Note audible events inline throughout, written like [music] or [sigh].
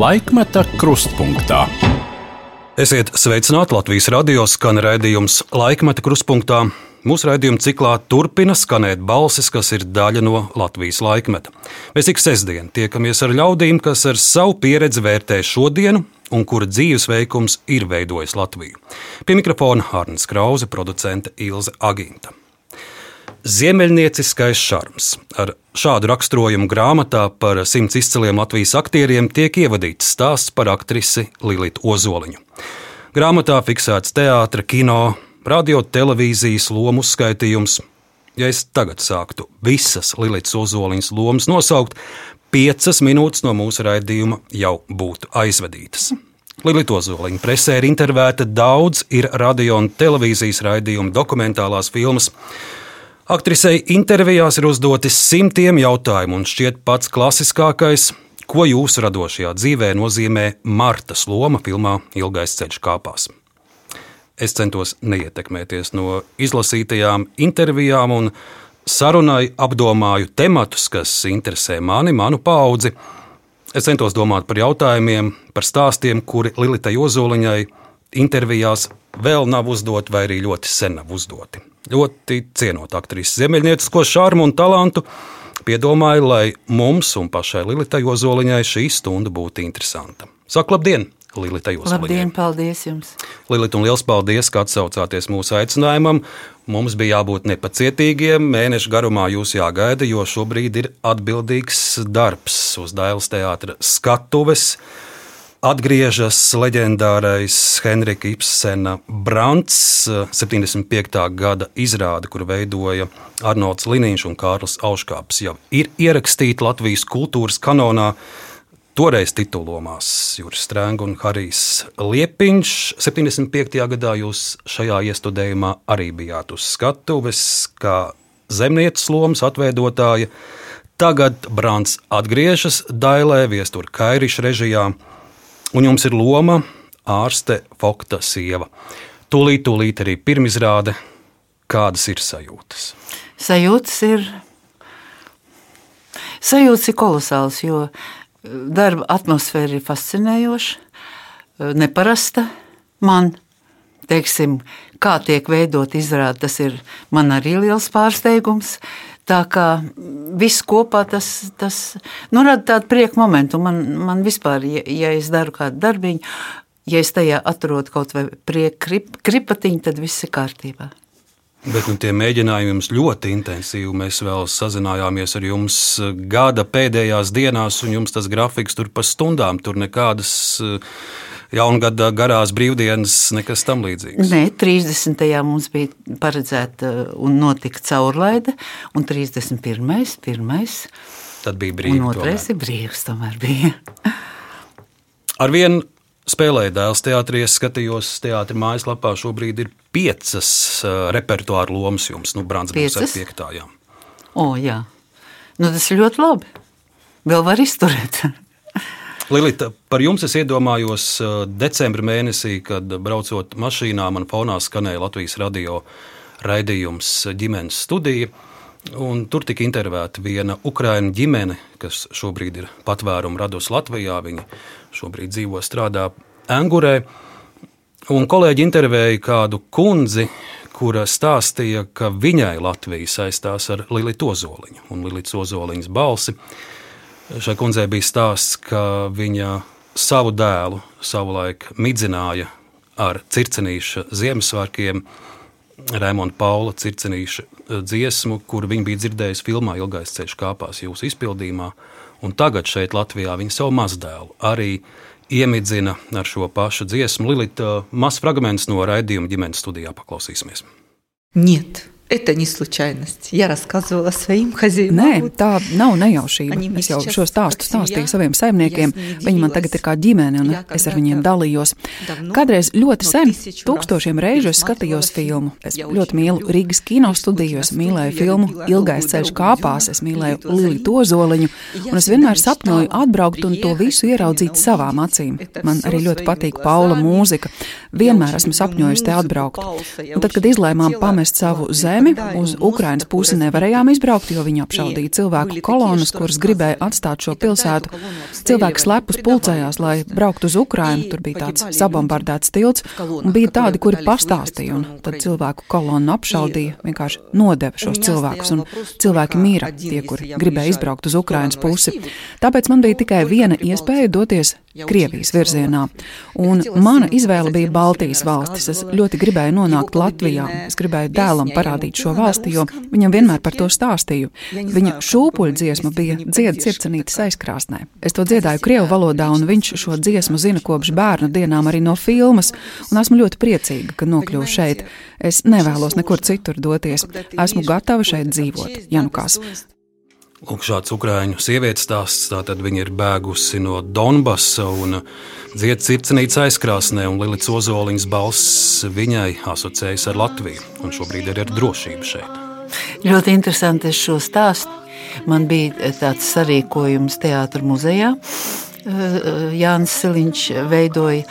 Laikmeta krustpunktā. Esiet sveicināti Latvijas radio skan raidījums Laikmeta krustpunktā. Mūsu raidījuma ciklā turpina skanēt balsis, kas ir daļa no Latvijas laikmeta. Mēs ik sestdien tiekamies ar ļaudīm, kas ar savu pieredzi vērtē šodienu un kura dzīvesveikums ir veidojis Latviju. Pie mikrofona Hārnas Krause, producente Ilze Aginta. Ziemeļnieciskais šarms. Ar šādu raksturojumu grāmatā par simts izciliem Latvijas aktieriem tiek ievadīts stāsts par aktrisi Lilitu Ozoliņu. Grāmatā fiksēts teātris, kino, radio, televīzijas lomu uzskaitījums. Ja es tagad sāktu visas Lilitas Ozoliņas lomas nosaukt, piecas minūtes no mūsu raidījuma jau būtu aizvadītas. Lilita Ozoliņa presē ir intervēta daudz, ir radio un televīzijas raidījumu, dokumentālās filmas. Aktrisei intervijās ir uzdoti simtiem jautājumu, un šķiet pats klasiskākais, ko jūsu radošajā dzīvē nozīmē Martas loma filmā Ilgais ceļš kāpās. Es centos neietekmēties no izlasītajām intervijām un sarunai apdomāju tematus, kas interesē mani, manu paudzi. Es centos domāt par jautājumiem, par stāstiem, kuri Lilitai Ozoliņai intervijās vēl nav uzdoti vai arī ļoti sen nav uzdoti ļoti cienot aktrise ziemeļniecisko šarmu un talantu. Piedomāju, lai mums un pašai Lilitai Ozoliņai šī stunda būtu interesanta. Saku labdien! Lilita Ozoliņai. Labdien, paldies jums! Lilita, un liels paldies, ka atsaucāties mūsu aicinājumam. Mums bija jābūt nepacietīgiem, mēnešu garumā jūs jāgaida, jo šobrīd ir atbildīgs darbs uz Dailas teātra skatuves atgriežas leģendārais Henrika Ibsena Brants, 75. gada izrāde, kur veidoja Arnolds Liniņš un Kārlis Auškāps. Jau ir ierakstīta Latvijas kultūras kanonā. Toreiz titulomās Juris Strēngs un Harijs Liepiņš. 75. gadā jūs šajā iestudējumā arī bijāt uz skatuves, kā zemnieces lomas atveidotāja. Tagad Brants atgriežas Dailē, viestur Kairiša režijā un jums ir loma ārste Fokta sieva. Tūlīt, tūlīt arī pirmizrāde. Kādas ir sajūtas? Sajūtas ir, sajūtas ir kolosāls, jo eh, darba atmosfēra ir fascinējoša, eh, neparasta man. Teiksim, kā tiek veidot izrāde, tas ir man arī liels pārsteigums. Tā kā viss kopā tas, tas nu, rada tādu prieku momentu. Man, man vispār, ja, ja es daru kādu darbiņu, ja es tajā atrodu kaut vai prieku krip, kripatiņu, tad viss ir kārtībā. Bet nu, tie mēģinājumi jums ļoti intensīvi. Mēs vēl sazinājāmies ar jums gada pēdējās dienās, un jums tas grafiks tur pa stundām, tur nekādas jaungada garās brīvdienas, nekas tam līdzīgs. Nē, 30. mums bija paredzēta un notika caurlaide, un 31. pirmais. Tad bija brīvs. Un otrais ir brīvs, tomēr bija. [laughs] Arvien spēlēja dēls teātrī, es skatījos teātrī mājaslapā, šobrīd ir piecas uh, repertuāra lomas jums, nu, Brāns būs ar piektājām. O, jā. Nu, tas ir ļoti labi. Vēl var izturēt. [laughs] Lilita, par jums es iedomājos decembrī mēnesī, kad braucot mašīnā, man fonā skanēja Latvijas radio raidījums ģimenes studija. Un tur tika intervēta viena ukraiņu ģimene, kas šobrīd ir patvērumu radusi Latvijā. Viņa šobrīd dzīvo, strādā Angurē. Un kolēģi intervēja kādu kundzi, kura stāstīja, ka viņai Latvija saistās ar Lilitu Ozoliņu un Lilitas Ozoliņas balsi. Šai kundzei bija stāsts, ka viņa savu dēlu savulaik midzināja ar cirkenīša Ziemassvētkiem. Raimonda Paula cirkenīša eh, dziesmu, kuru viņa bija dzirdējusi filmā Ilgais ceļš kāpās jūsu izpildījumā. Un tagad šeit Latvijā viņa savu mazdēlu arī iemidzina ar šo pašu dziesmu. Lilita, eh, mazs fragments no raidījuma ģimenes studijā paklausīsimies. Niet. Это не случайность. Я рассказывала своим хозяевам. Nē, tā nav nejaušība. Es jau šo stāstu stāstīju saviem saimniekiem. Viņi man tagad ir kā ģimene, un es ar viņiem dalījos. Kādreiz ļoti sen, tūkstošiem reižu es skatījos filmu. Es ļoti mīlu Rīgas kino studiju, es mīlēju filmu Ilgais ceļš kāpās, es mīlēju Lili Tozoliņu, un es vienmēr sapņoju atbraukt un to visu ieraudzīt savām acīm. Man arī ļoti patīk Paula mūzika. Vienmēr esmu sapņojusi te atbraukt. Un tad, kad izlēmām pamest savu zemi, zemi. Uz Ukrainas pusi nevarējām izbraukt, jo viņi apšaudīja cilvēku kolonas, kuras gribēja atstāt šo pilsētu. Cilvēki slepus pulcējās, lai brauktu uz Ukrainu. Tur bija tāds sabombardēts tilts, un bija tādi, kuri pastāstīja, un tad cilvēku kolonu apšaudīja, vienkārši nodeva šos cilvēkus, un cilvēki mīra tie, kuri gribēja izbraukt uz Ukrainas pusi. Tāpēc man bija tikai viena iespēja doties Krievijas virzienā. Un mana izvēle bija Baltijas valstis. Es ļoti gribēju nonākt Latvijā. Es gribēju dēlam parādīt šo valsti, jo viņam vienmēr par to stāstīju. Viņa šūpuļu dziesma bija dziedas sirdsnītes aizkrāsnē. Es to dziedāju Krievu valodā, un viņš šo dziesmu zina kopš bērnu dienām arī no filmas, un esmu ļoti priecīga, ka nokļuvu šeit. Es nevēlos nekur citur doties. Esmu gatava šeit dzīvot. Janukās. Lūk, šāds ukrāņu sievietes stāsts. Tātad viņa ir bēgusi no Donbasa un dzied sirdsnīca aizkrāsnē, un Lilits Ozoliņas balss viņai asociējas ar Latviju, un šobrīd ir ar drošību šeit. Ļoti interesanti šo stāstu. Man bija tāds sarīkojums teātros muzejā. Jānis Siliņš veidoja,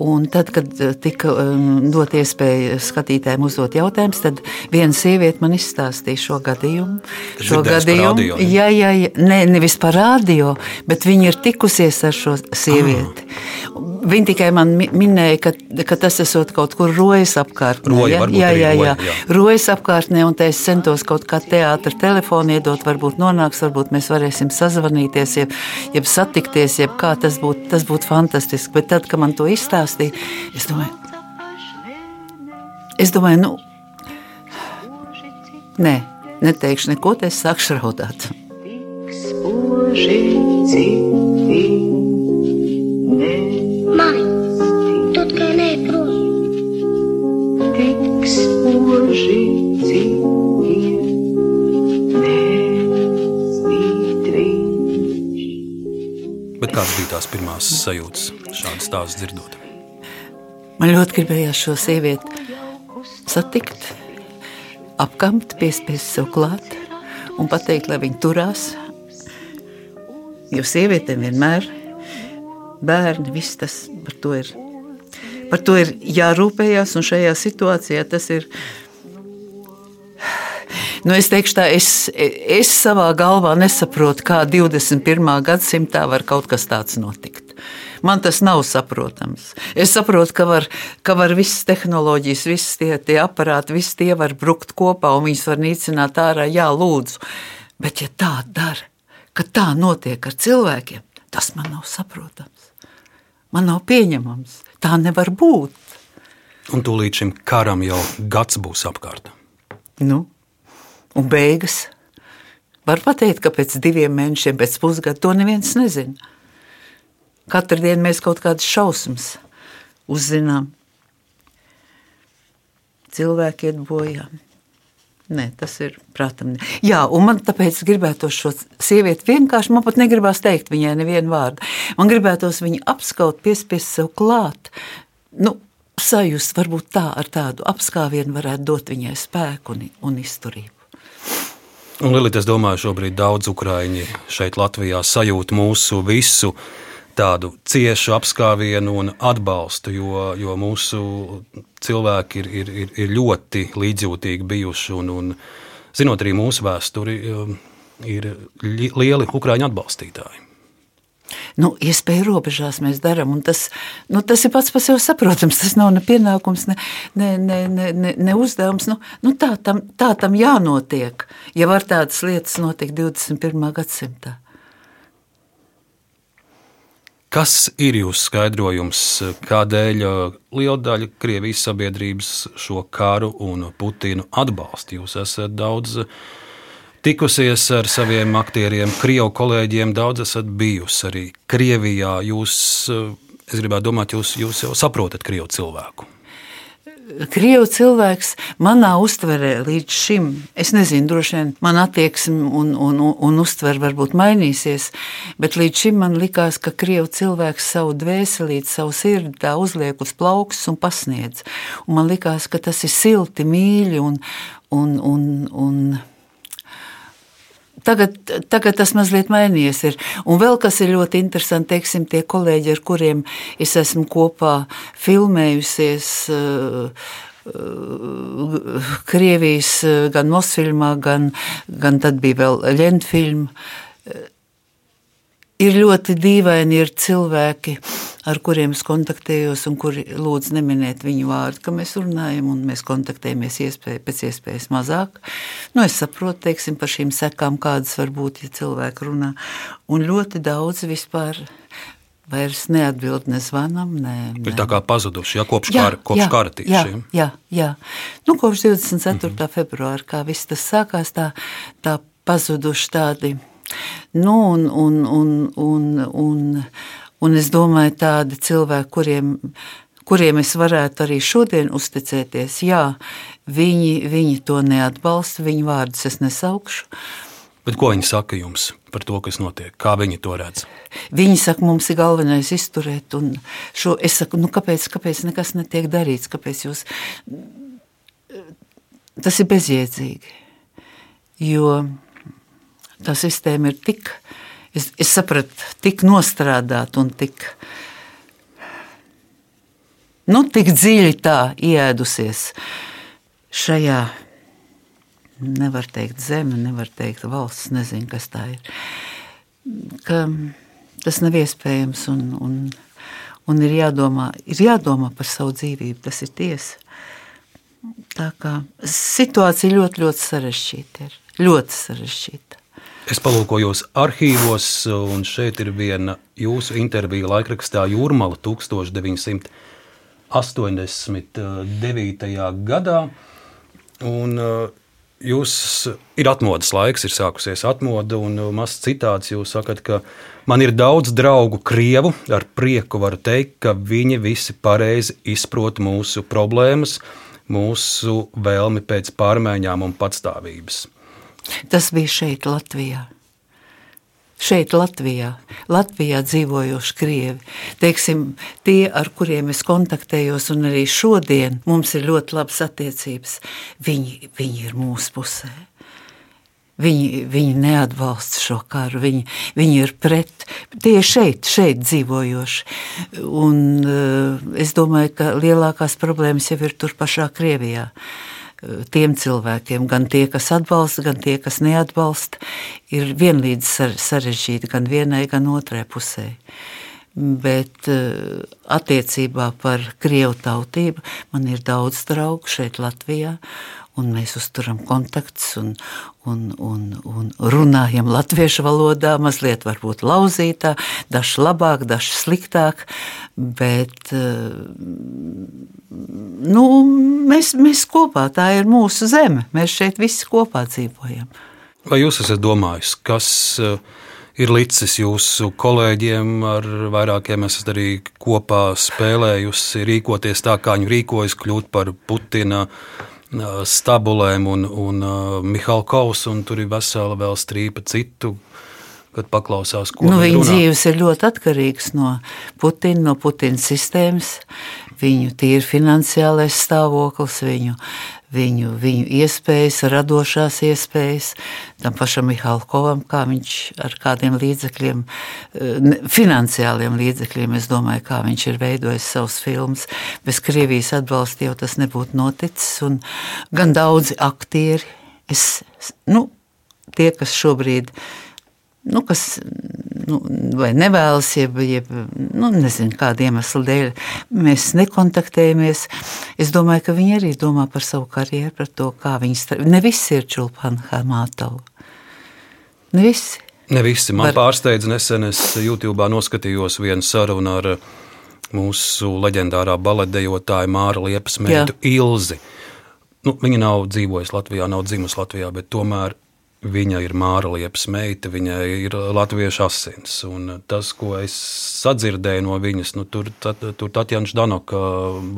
Un tad, kad eh, tika um, dot iespēja skatītājiem uzdot jautājumus, tad viena sieviete man izstāstīja šo gadījumu. Šo gadījumu, radio, ne? jā, jā, jā, ne, nevis par radio, bet viņa ir tikusies ar šo sievieti. Ah. Viņa tikai man minēja, ka, ka tas esot kaut kur rojas apkārtnē. Roja, ja? Jā, jā, jā. jā. Rojas apkārtnē, un es centos kaut kā teātra telefonu iedot, varbūt nonāks, varbūt mēs varēsim sazvanīties, jeb, jeb satikties, jeb kā tas būtu, tas būtu fantastiski. Bet tad, kad man to izstāstīja, stāstīja. Es domāju, es domāju nu, nē, neteikšu neko, es sākšu raudāt. Mami, Bet kādas bija tās pirmās sajūtas šādas stāstus dzirdot? Man ļoti gribējās šo sievieti satikt, apkamt, piespiest sev klāt un pateikt, lai viņa turās. Jo sievietēm vienmēr bērni, viss tas par to ir. Par to ir jārūpējas, un šajā situācijā tas ir. Nu, es teikšu, tā, es, es savā galvā nesaprotu, kā 21. gadsimtā var kaut kas tāds notikt. Man tas nav saprotams. Es saprotu, ka var, ka var visas tehnoloģijas, visas tie, tie aparāti, visi tie var brukt kopā un viņus var nīcināt ārā. Jā, lūdzu. Bet ja tā dara, ka tā notiek ar cilvēkiem, tas man nav saprotams. Man nav pieņemams. Tā nevar būt. Un tūlīt šim karam jau gads būs apkārt. Nu, un beigas. Var pateikt, ka pēc diviem mēnešiem, pēc pusgada to neviens nezina. Katru dienu mēs kaut kādas šausmas uzzinām. Cilvēki iet bojā. Nē, tas ir prātami. Jā, un man tāpēc gribētos šo sievieti vienkārši, man pat negribās teikt viņai nevienu vārdu. Man gribētos viņu apskaut, piespiest sev klāt. Nu, sajust, varbūt tā ar tādu apskāvienu varētu dot viņai spēku un, un izturību. Un, Lilita, es domāju, šobrīd daudz ukrāņi šeit Latvijā sajūt mūsu visu tādu ciešu apskāvienu un atbalstu, jo, jo mūsu cilvēki ir, ir, ir, ir ļoti līdzjūtīgi bijuši. Un, un, zinot arī mūsu vēsturi, um, ir lieli ukrāņu atbalstītāji. Nu, iespēju robežās mēs darām, un tas, nu, tas ir pats par sevi saprotams. Tas nav ne pienākums, ne, ne, ne, ne, ne, ne uzdevums. Nu, nu, tā, tam, tā tam jānotiek, ja var tādas lietas notikt 21. gadsimtā. Kas ir jūsu skaidrojums, kādēļ uh, liela daļa Krievijas sabiedrības šo karu un Putinu atbalsta? Jūs esat daudz uh, tikusies ar saviem aktieriem, krievu kolēģiem, daudz esat bijusi arī Krievijā. Jūs, uh, es gribētu domāt, jūs, jūs jau saprotat krievu cilvēku. Krievu cilvēks manā uztverē līdz šim, es nezinu, droši vien man attieksme un, un, un, uztvere varbūt mainīsies, bet līdz šim man likās, ka Krievu cilvēks savu dvēselīti, savu sirdi tā uzliek uz plauks un pasniedz. Un man likās, ka tas ir silti, mīļi un, un, un, un Tagad, tagad tas mazliet mainījies. Ir. Un vēl kas ir ļoti interesanti, teiksim, tie kolēģi, ar kuriem es esmu kopā filmējusies. Uh, Krievijas, gan Mosfilmā, gan, gan tad bija vēl Ļentfilma. Ir ļoti dīvaini, ir cilvēki, ar kuriem es kontaktējos, un kuri lūdz neminēt viņu vārdu, ka mēs runājam un mēs kontaktējamies iespēja, pēc iespējas mazāk. Nu, es saprotu, teiksim, par šīm sekām, kādas var būt, ja cilvēki runā. Un ļoti daudz vispār vairs neatbild ne zvanam, ne. ne. Ir tā kā pazuduši, ja kopš jā, kara, kopš jā, kara tieši. Jā, jā, jā. Nu, kopš 24. Mm -hmm. februāra, kā viss tas sākās, tā, tā pazuduši tādi Nu, un, un, un, un, un, un es domāju, tādi cilvēki, kuriem, kuriem es varētu arī šodien uzticēties, jā, viņi, viņi to neatbalsta, viņu vārdus es nesaukšu. Bet ko viņi saka jums par to, kas notiek? Kā viņi to redz? Viņi saka, mums ir galvenais izturēt, šo, es saku, nu, kāpēc, kāpēc nekas netiek darīts? Kāpēc jūs... Tas ir bezjēdzīgi. Jo tā sistēma ir tik, es, es sapratu, tik nostrādāta un tik, nu, tik dziļi tā iēdusies šajā, nevar teikt zeme, nevar teikt valsts, nezinu, kas tā ir, ka tas nav iespējams un, un, un ir jādomā, ir jādomā par savu dzīvību, tas ir tiesa. Tā kā situācija ļoti, ļoti sarežģīta ir. Ļoti sarežģīta. Es palūkojos arhīvos, un šeit ir viena jūsu intervija laikrakstā Jūrmala 1989. gadā. Un, uh, Jūs ir atmodas laiks, ir sākusies atmoda, un uh, mazs citāts jūs sakat, ka man ir daudz draugu krievu. Ar prieku varu teikt, ka viņi visi pareizi izprot mūsu problēmas, mūsu vēlmi pēc pārmaiņām un patstāvības. Tas bija šeit, Latvijā. Šeit, Latvijā, Latvijā dzīvojoši krievi, teiksim, tie, ar kuriem es kontaktējos, un arī šodien mums ir ļoti labas attiecības, viņi, viņi ir mūsu pusē. Viņi, viņi neatbalsta šo karu, viņi, viņi ir pret. Tie ir šeit, šeit dzīvojoši. Un, uh, es domāju, ka lielākās problēmas jau ir tur pašā Krievijā. Uh, tiem cilvēkiem, gan tie, kas atbalsta, gan tie, kas neatbalsta, ir vienlīdz sarežģīti gan vienai, gan otrai pusē. Bet eh, attiecībā par krievu tautību man ir daudz draugu šeit, Latvijā un mēs uzturam kontaktus un, un, un, un runājam latviešu valodā, mazliet varbūt lauzītā, dažs labāk, dažs sliktāk, bet nu, mēs, mēs kopā, tā ir mūsu zeme, mēs šeit visi kopā dzīvojam. Vai jūs esat domājis, kas ir licis jūsu kolēģiem, ar vairākiem esat arī kopā spēlējusi, rīkoties tā, kā viņi rīkojas, kļūt par Putina stabulēm un, un Mihālu Kausu, un tur ir vesela vēl strīpa citu. Kad paklausās, ko nu, viņa runā. dzīves ir ļoti atkarīgs no Putina, no Putina sistēmas, viņu tīri finansiālais stāvoklis, viņu viņu, viņu iespējas, radošās iespējas, tam pašam Mihalkovam, kā viņš ar kādiem līdzekļiem, eh, finansiāliem līdzekļiem, es domāju, kā viņš ir veidojis savus filmus. Bez Krievijas atbalsta jau tas nebūtu noticis, un gan daudzi aktieri, es, nu, tie, kas šobrīd ir nu, kas nu, nevēlas, jeb, jeb nu, nezinu, kāda iemesla dēļ mēs nekontaktējamies. Es domāju, ka viņi arī domā par savu karjeru, par to, kā viņi strādā. Ne visi ir Čulpana Mātava. Ne visi. Ne visi. Man Var... pārsteidz nesen, es YouTube noskatījos vienu sarunu ar mūsu leģendārā baletdejotāju Māra Liepas meitu Ilzi. Nu, viņa nav dzīvojusi Latvijā, nav dzimusi Latvijā, bet tomēr Viņa ir Māra Liepas meita, viņai ir latviešu asins. Tas, ko es sadzirdēju no viņas, nu, tur, tat, tur Tatjana Ždanoka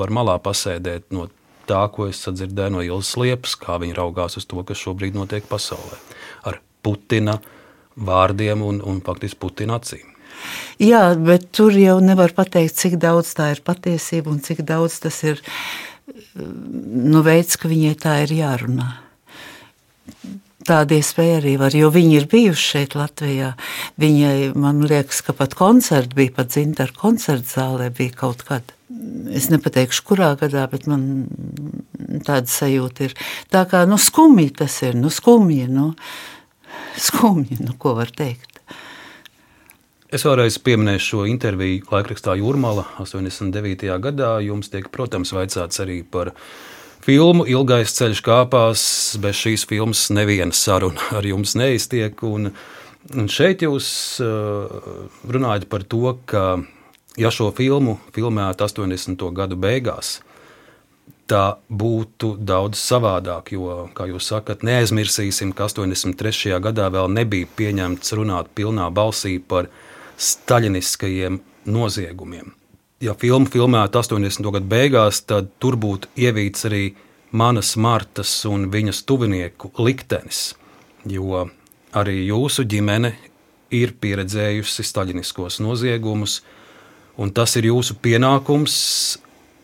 var malā pasēdēt no tā, ko es sadzirdēju no Ilzas Liepas, kā viņa raugās uz to, kas šobrīd notiek pasaulē. Ar Putina vārdiem un, un faktiski Putina acīm. Jā, bet tur jau nevar pateikt, cik daudz tā ir patiesība un cik daudz tas ir nu, veids, ka viņai tā ir jārunā. Tāda iespēja arī var, jo viņi ir bijuši šeit, Latvijā. Viņai, man liekas, ka pat koncerti bija, pat dzintara koncerta zālē bija kaut kad. Es nepateikšu, kurā gadā, bet man tāda sajūta ir. Tā kā nu, skumji tas ir, nu, skumji, nu, skumji, nu, ko var teikt. Es vēlreiz pieminēšu šo interviju laikrakstā Jūrmāla 89. gadā. Jums tiek, protams, vaicāts arī par filmu Ilgais ceļš kāpās. Bez šīs filmas neviena saruna ar jums neiztiek. Un, un šeit jūs uh, runājat par to, ka ja šo filmu filmētu 80. gadu beigās, tā būtu daudz savādāk. Jo, kā jūs sakat, neaizmirsīsim, ka 83. gadā vēl nebija pieņemts runāt pilnā balsī par staļiniskajiem noziegumiem. Ja filmu filmētu 80. gadu beigās, tad tur būtu ievīts arī manas Martas un viņas tuvinieku liktenis, jo arī jūsu ģimene ir pieredzējusi staļiniskos noziegumus, un tas ir jūsu pienākums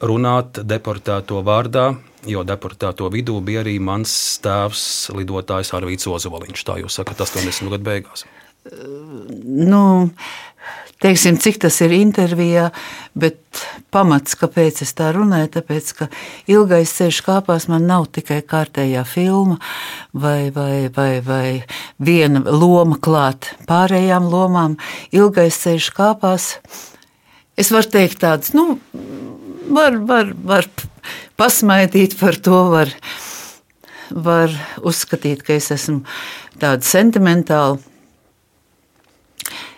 runāt deportēto vārdā, jo deportēto vidū bija arī mans tēvs, lidotājs Arvīts Ozoliņš. Tā jūs sakat, 80. gadu beigās. Nu, teiksim, cik tas ir intervijā, bet pamats, kāpēc es tā runāju, tāpēc, ka ilgais ceļš kāpās man nav tikai kārtējā filma vai, vai, vai, vai viena loma klāt pārējām lomām. Ilgais ceļš kāpās, es varu teikt tāds, nu, var, var, var pasmaidīt par to, var, var uzskatīt, ka es esmu tāda sentimentāla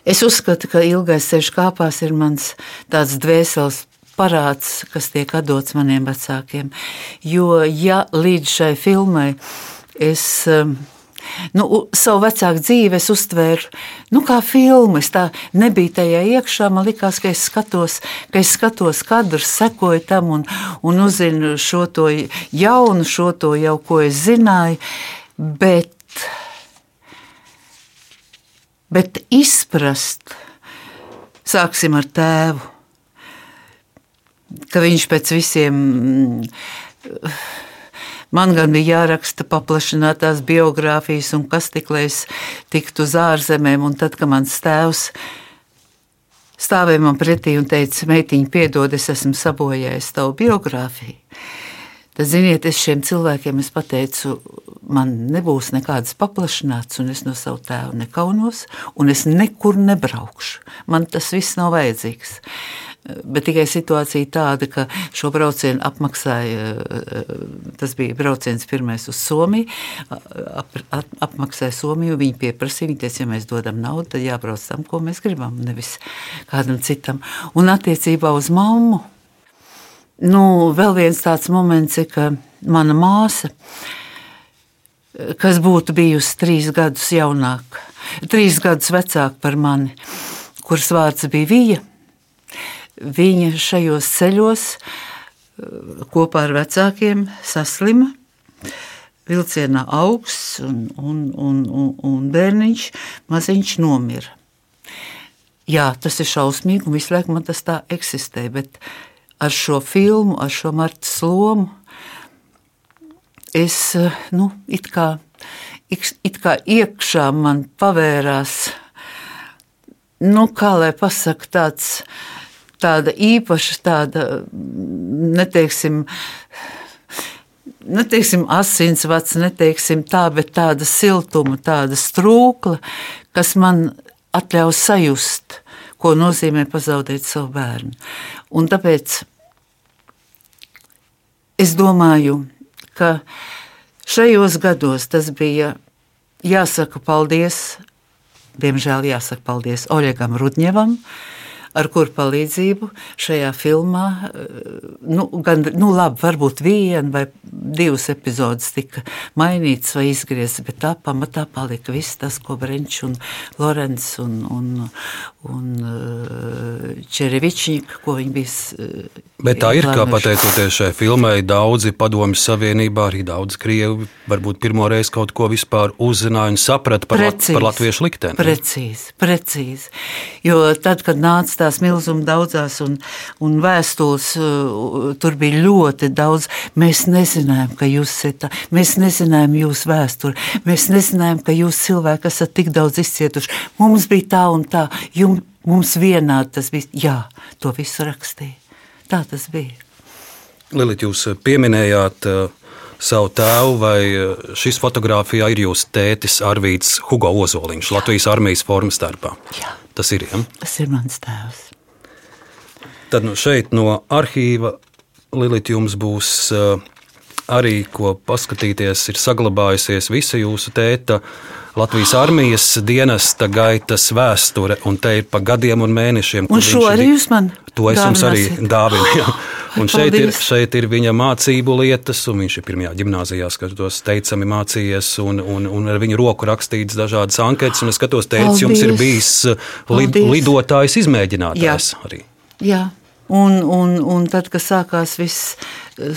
Es uzskatu, ka ilgais ceļš kāpās ir mans tāds dvēseles parāds, kas tiek dots maniem vecākiem. Jo, ja līdz šai filmai es um, nu, savu vecāku dzīvi es uztvēru nu, kā filmu. Es tā nebiju tajā iekšā. Man liekas, ka es skatos, ka es skatos kadrus, sekoju tam un, un uzzinu šo to jaunu, šo to jau, ko es zināju. Bet bet izprast, sāksim ar tēvu, ka viņš pēc visiem. Man gan bija jāraksta paplašinātās biogrāfijas, un kas tik lai es tiktu uz ārzemēm. Un tad, kad mans tēvs stāvēja man pretī un teica, meitiņa, piedod, es esmu sabojājis tavu biogrāfiju. Ziniet, es šiem cilvēkiem es pateicu, man nebūs nekādas paplašināts, un es no savu tēvu nekaunos, un es nekur nebraukšu. Man tas viss nav vajadzīgs. Bet tikai situācija tāda, ka šo braucienu apmaksāja, tas bija brauciens pirmais uz Somiju, ap, ap, apmaksāja Somiju, viņi pieprasīja, viņi teica, ja mēs dodam naudu, tad jābrauc tam, ko mēs gribam, nevis kādam citam. Un attiecībā uz mammu, Nu, vēl viens tāds moments ir, ka mana māsa, kas būtu bijusi trīs gadus jaunāka, trīs gadus vecāka par mani, kuras vārds bija Vija, viņa šajos ceļos kopā ar vecākiem saslima. Vilcienā augsts un, un, un, un, un bērniņš maziņš nomira. Jā, tas ir šausmīgi, un visu laiku man tas tā eksistē, bet ar šo filmu, ar šo Marta lomu, es nu, it kā, it kā iekšā man pavērās, nu, kā lai pasakā, tāds, tāda īpaša, tāda, neteiksim, neteiksim, asinsvads, neteiksim tā, bet tāda siltuma, tāda strūkla, kas man atļauj sajust, ko nozīmē pazaudēt savu bērnu. Un tāpēc es domāju, ka šajos gados tas bija jāsaka paldies, diemžēl jāsaka paldies Oļegam Rudņevam, ar kuru palīdzību šajā filmā, eh, nu, gan, nu labi, varbūt viena vai divas epizodes tika mainītas vai izgrieztas, bet tā pamatā palika viss tas, ko Brenčs un Lorenz un, un, un eh, Čerevičņika, ko viņi bija. Eh, bet tā ir, kā pateicoties šai filmai, daudzi padomju savienībā, arī daudz krievi varbūt pirmo reizi kaut ko vispār uzzināja un saprata par, precīzi, par latviešu likteni. Precīzi, precīzi. Jo tad, kad nāca tās milzuma daudzās un, un vēstules, uh, tur bija ļoti daudz. Mēs nezinājām, ka jūs esat, mēs nezinājām jūsu vēsturi, mēs nezinājām, ka jūs cilvēki esat tik daudz izcietuši. Mums bija tā un tā, jums, mums vienādi tas bija, jā, to visu rakstīja. Tā tas bija. Lilīt, jūs pieminējāt uh, savu tēvu, vai uh, šis fotografijā ir jūsu tētis Arvīts Hugo Ozoliņš, Latvijas armijas formas starpā? Jā. Tas ir, ja? Tas ir mans tēvs. Tad nu, šeit no arhīva Lilita jums būs uh, arī ko paskatīties. Ir saglabājusies visa jūsu tēta Latvijas armijas dienesta gaitas vēsture, un te ir pa gadiem un mēnešiem. Un šo arī jūs man To es jums arī dāvinu. [laughs] Un šeit ir, šeit ir viņa mācību lietas, un viņš ir pirmajā gimnājā, skatos, teicami mācījies, un, un, un ar viņu roku rakstīts dažādas anketas. Un es skatos, teicis, jums ir bijis uh, lid, lidotājs, izmēģinātājs arī. Jā. Un, un, un tad, kad sākās, viss,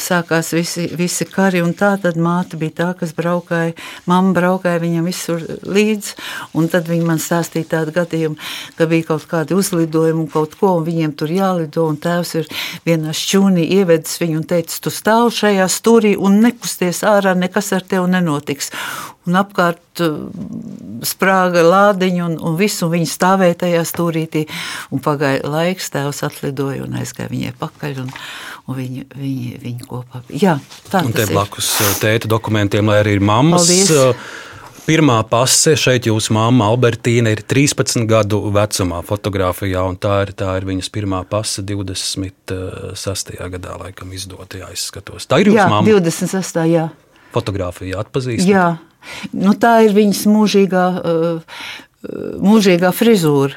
sākās visi, visi kari, un tā, tad māte bija tā, kas braukāja, mamma braukāja viņam visur līdzi. Un tad viņi man stāstīja tādu gadījumu, ka bija kaut kādi uzlidojumi un kaut ko, un viņiem tur jālido. Un tēvs ir vienā šķūnī ievedis viņu un teicis, tu stāv šajā stūrī un nekusties ārā, nekas ar tevi nenotiks. Un apkārt uh, sprāga lādiņa, un, un viss, un viņi stāvēja tajā stūrītī. Pagāja laiks, tēvs atlidoja un aizgāja viņai pakaļ, un, un viņi, viņi, viņi kopā. Jā, tā Un te tas ir. blakus uh, tēta dokumentiem, lai arī ir mammas. Paldies. uh, Pirmā pase šeit jūsu mamma Albertīna ir 13 gadu vecumā fotografijā, un tā ir, tā ir viņas pirmā pase 26. gadā, laikam izdota, jā, es skatos. Tā ir jūsu Jā, mamma. 26. jā. Fotografija atpazīst. Jā, nu, tā ir viņas mūžīgā, mūžīgā frizūra.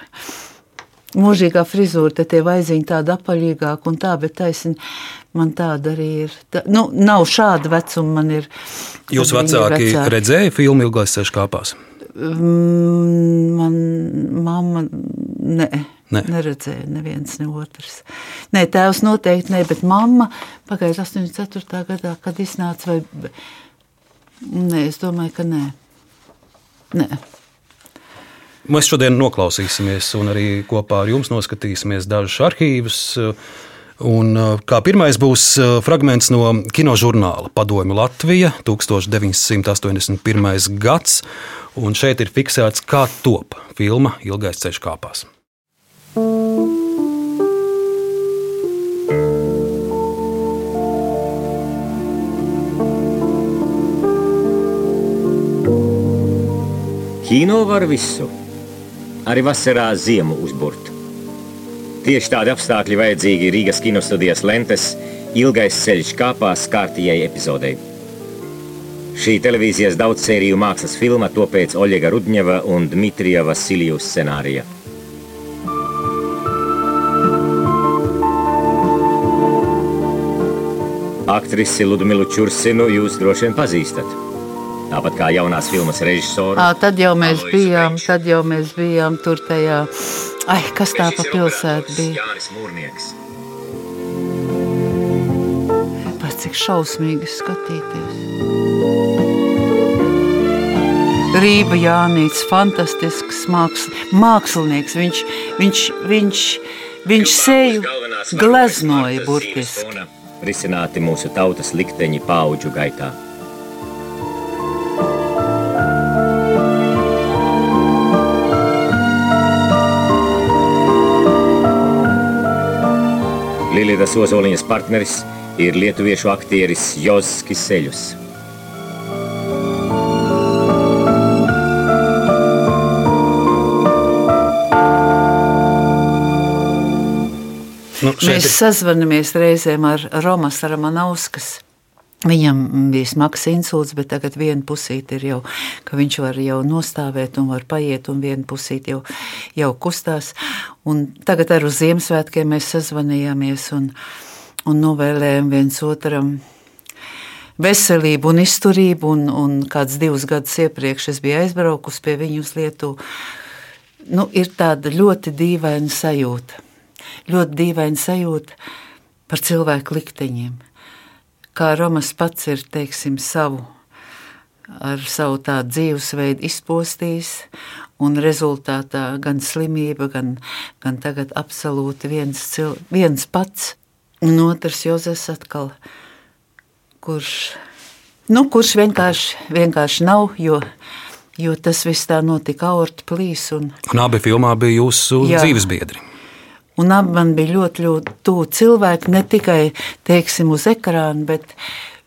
Mūžīgā frizūra, tad tie vaiziņi tādi apaļīgāki un tā, bet taisni man tāda arī ir. Tā, nu, nav šāda vecuma man ir. Jūs vecāki vecāki. redzēja filmu Ilgais ceļš kāpās? Mm, Man mamma ne, Ne. ne. neredzēja neviens ne otrs. Nē, tēvs noteikti ne, bet mamma pagājušā 84. gadā, kad iznāca, vai nē, es domāju, ka nē. nē. Mēs šodien noklausīsimies, un arī kopā ar jums noskatīsimies dažus arhīvus. Un, uh, kā pirmais būs uh, fragments no kinožurnāla Padomju Latvija 1981. gads, un šeit ir fiksēts, kā top filma Ilgais ceļš kāpās. Kino var visu, arī vasarā ziemu uzburt. Tieši tādi apstākļi vajadzīgi Rīgas kinostudijas lentes ilgais ceļš kāpās kārtījai epizodei. Šī televīzijas daudzsēriju mākslas filma to pēc Oļega Rudņeva un Dmitrija Vasiljus scenārija. Aktrisi Ludmilu Čursinu jūs droši vien pazīstat. Tāpat kā jaunās filmas režisoru. À, tad jau mēs Aloisu bijām, Veišu. tad jau mēs bijām tur tajā. Ai, kas tā pa pilsētu bija? Jānis Mūrnieks. Pats cik šausmīgi skatīties. Rība Jānis, fantastisks māksl, mākslinieks. Viņš, viņš, viņš, viņš seju gleznoja burtiski. Risināti mūsu tautas likteņi paudžu gaitā. Lilitas Ozoliņas partneris ir lietuviešu aktieris Joskis Seļus. Nu, Mēs ir sazvanāmies reizēm ar Romas Ramanovskas. Viņam bija smags insults, bet tagad viena pusīte ir jau, ka viņš var jau nostāvēt un var paiet, un viena pusīte jau, jau kustās. Un tagad ar uz Ziemassvētkiem mēs sazvanījāmies un, un novēlējām viens otram veselību un izturību. Un, un kāds divus gadus iepriekš es biju aizbraukusi pie viņu uz Lietuvu. Nu, ir tāda ļoti dīvaina sajūta. Ļoti dīvaina sajūta par cilvēku likteņiem. Kā Romas pats ir teiksim, savu, ar savu tādu dzīvesveidu izpostījis, un rezultātā gan slimība, gan, gan tagad absolūti viens, cil, viens pats, un otrs Jozefs atkal, kurš, nu, kurš vienkārši, vienkārši nav, jo, jo tas viss tā notika aorta plīs. Un, Un abi filmā bija jūsu Jā. dzīvesbiedri. Un abi man bija ļoti, ļoti tuvi cilvēki, ne tikai teiksim, uz ekrāna, bet,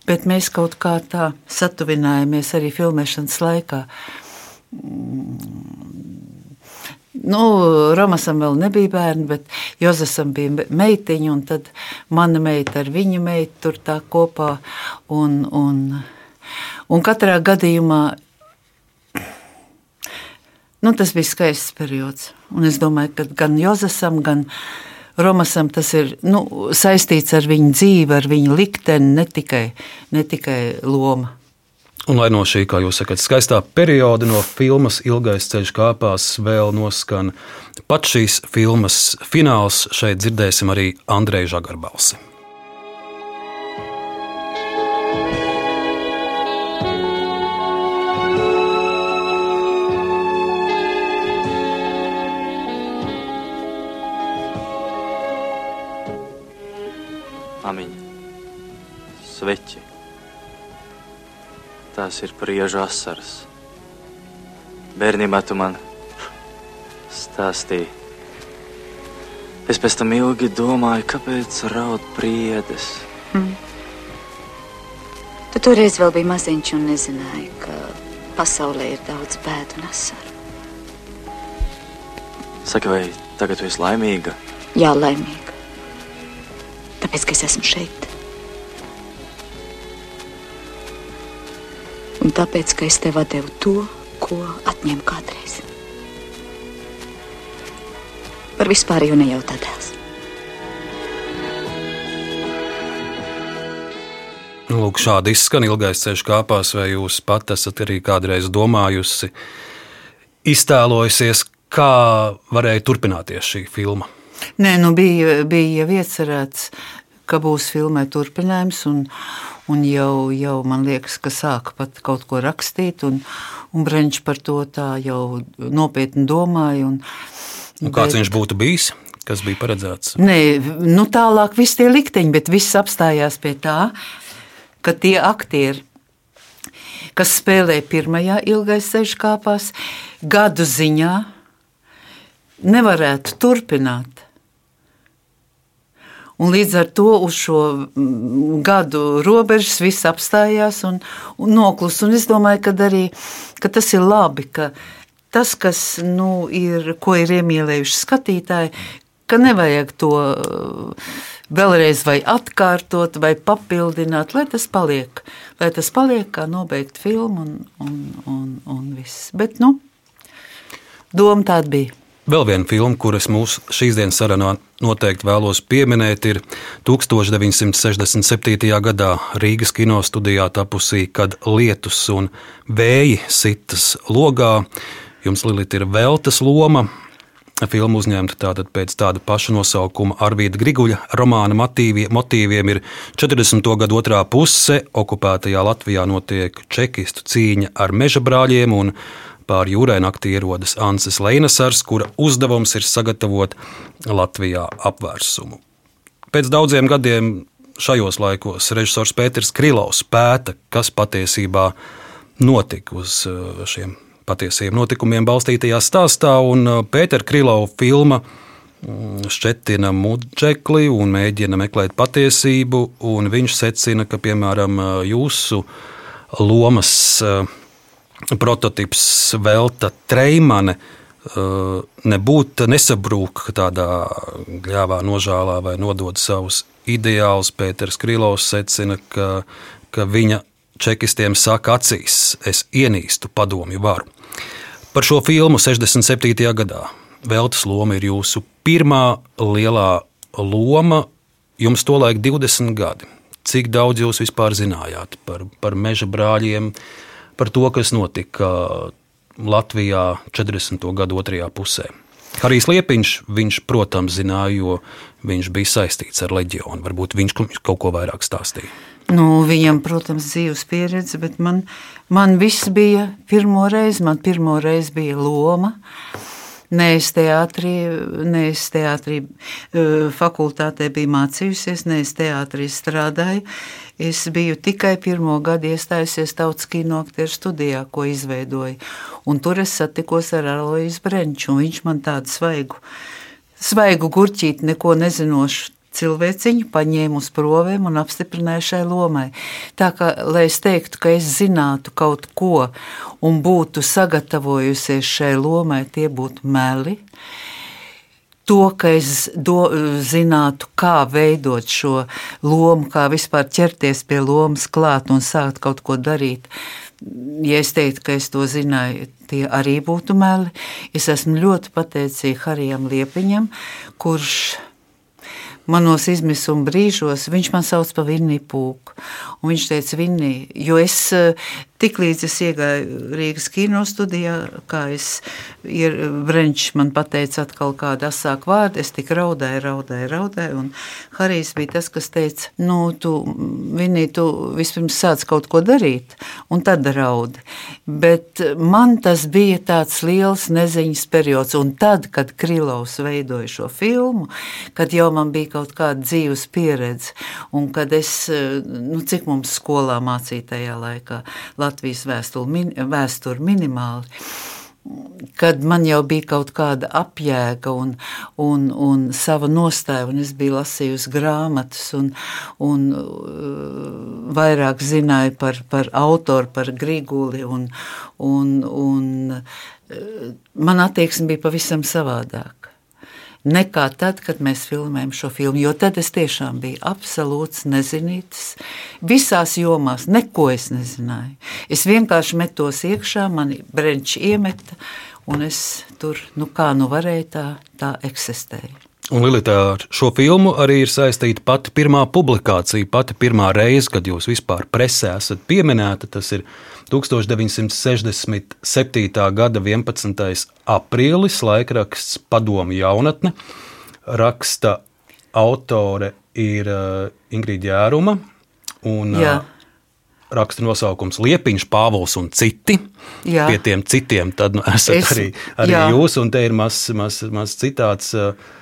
Bet mēs kaut kā tā satuvinājāmies arī filmēšanas laikā. Nu, Romasam vēl nebija bērni, bet Jozefam bija meitiņa, un tad mana meita ar viņa meitu tur tā kopā. Un, un, un katrā gadījumā nu, tas bija skaists periods. Un es domāju, ka gan Jozefam, gan Romasam tas ir nu, saistīts ar viņa dzīvi, ar viņa likteni, ne tikai, ne tikai loma. Un lai no šī, kā jūs sakat, skaistā perioda, no filmas Ilgais ceļš kāpās, vēl noskan pat šīs filmas fināls, šeit dzirdēsim arī Andreja Žagarbalsi. Sveķi. Tās ir priežu asaras. Bērnībā tu man stāstīji. Es pēc tam ilgi domāju, kāpēc raud priedes. Hmm. Tu toreiz vēl biji maziņš un nezināji, ka pasaulē ir daudz bēdu un asaru. Saka, vai tagad tu esi laimīga? Jā, laimīga. Tāpēc, ka es esmu šeit. un tāpēc, ka es tev devu to, ko atņēmu kādreiz. Par vispār jau nejautā dēls. Lūk, šādi izskan ilgais ceļš kāpās, vai jūs pat esat arī kādreiz domājusi, iztēlojusies, kā varēja turpināties šī filma? Nē, nu bija, bija jau iecerēts, ka būs filmai turpinājums, un, Un jau, jau man liekas, ka sāka pat kaut ko rakstīt, un, un Brīsīs par to tā jau nopietni domāja. Un, un kāds bet, viņš būtu bijis? Kas bija paredzēts? Nē, nu tālāk viss tie likteņi, bet viss apstājās pie tā, ka tie aktieri, kas spēlēja pirmajā ilgais ceļš kāpās, gadu ziņā nevarētu turpināt. Un līdz ar to uz šo mm, gadu robežas viss apstājās un, un noklus. Un es domāju, ka arī ka tas ir labi, ka tas, kas nu, ir, ko ir iemīlējuši skatītāji, ka nevajag to uh, vēlreiz vai atkārtot, vai papildināt, lai tas paliek. Lai tas paliek kā nobeigta filma un, un, un, un viss. Bet, nu, doma tāda bija. Vēl viena filma, kuras mūsu šīs dienas sarunā noteikti vēlos pieminēt, ir 1967. gadā Rīgas kino studijā tapusī, kad lietus un vēji sitas logā. Jums, Lilita, ir veltes loma. Filma uzņemta tātad pēc tāda paša nosaukuma Arvīda Griguļa romāna motīvie, motīviem ir 40. gada otrā puse. Okupētajā Latvijā notiek čekistu cīņa ar meža brāļiem un pāri jūrai naktī ierodas Anses Leinasars, kura uzdevums ir sagatavot Latvijā apvērsumu. Pēc daudziem gadiem šajos laikos režisors Pēters Krilovs pēta, kas patiesībā notika uz uh, šiem patiesiem notikumiem balstītajā stāstā, un uh, Pētera Krilova filma mm, šķetina mudžekli un mēģina meklēt patiesību, un viņš secina, ka, piemēram, uh, jūsu lomas prototyps Velta Treimane uh, nebūtu nesabrūk tādā gļāvā nožālā vai nodod savus ideālus. Pēters Krilovs secina, ka, ka viņa čekistiem saka acīs, es ienīstu padomju varu. Par šo filmu 67. gadā Veltes loma ir jūsu pirmā lielā loma. Jums tolaik 20 gadi. Cik daudz jūs vispār zinājāt par, par meža brāļiem, uh, par to, kas notika Latvijā 40. gadu otrajā pusē. Harijs Liepiņš, viņš, protams, zināja, jo viņš bija saistīts ar leģionu. Varbūt viņš kaut ko vairāk stāstīja. Nu, viņam, protams, dzīves pieredze, bet man, man viss bija pirmo reizi. Man pirmo reizi bija loma. Uh, Nē, es teātrī, nē, es teātrī fakultātē biju mācījusies, nē, es teātrī strādāju. Es biju tikai pirmo gadu iestājusies Tautas kino aktieru studijā, ko izveidoju. Un tur es satikos ar Alois Brenču, un viņš man tādu svaigu, svaigu gurķīti, neko nezinošu cilvēciņu paņēmu uz provēm un apstiprināju šai lomai. Tā kā, lai es teiktu, ka es zinātu kaut ko un būtu sagatavojusies šai lomai, tie būtu meli. To, ka es do, zinātu, kā veidot šo lomu, kā vispār ķerties pie lomas klāt un sākt kaut ko darīt. Ja es teiktu, ka es to zināju, tie arī būtu meli. Es esmu ļoti pateicīga Harijam Liepiņam, kurš manos izmisuma brīžos viņš man sauc par Vinniju Pūku. Un viņš teica, Vinnija, jo es eh, tiklīdz es iegāju Rīgas kino studijā, kā es ir Brenčs man pateica atkal kādu asāku vārdu, es tik raudēju, raudēju, raudēju, un Harijs bija tas, kas teica, nu, tu, Vinnija, tu vispirms sāc kaut ko darīt, un tad raudi. Bet man tas bija tāds liels neziņas periods, un tad, kad Krilovs veidoja šo filmu, kad jau man bija kaut kāda dzīves pieredze, un kad es, nu, cik mums skolā mācīja tajā laikā, Latvijas vēsturi, min, vēsturi minimāli kad man jau bija kaut kāda apjēga un, un, un sava nostāja, un es biju lasījusi grāmatas, un, un uh, vairāk zināju par, par autoru, par Griguli, un, un, un uh, man attieksme bija pavisam savādāka nekā tad, kad mēs filmējam šo filmu. Jo tad es tiešām biju absolūts nezinītis. Visās jomās neko es nezināju. Es vienkārši metos iekšā, mani brenči iemeta, un es tur, nu kā nu varēju, tā, tā eksistēju. Un Lilita, ar šo filmu arī ir saistīta pati pirmā publikācija, pati pirmā reize, kad jūs vispār presē esat pieminēta. Tas ir 1967. gada 11. aprīlis, laikraksts Padomu jaunatne. Raksta autore ir uh, Ingrīda Jēruma. Un, Jā. Uh, raksta nosaukums Liepiņš, Pāvils un citi. Jā. Pie tiem citiem tad nu, esat es, arī, arī jā. jūs, un te ir mazs maz, maz citāts. Uh,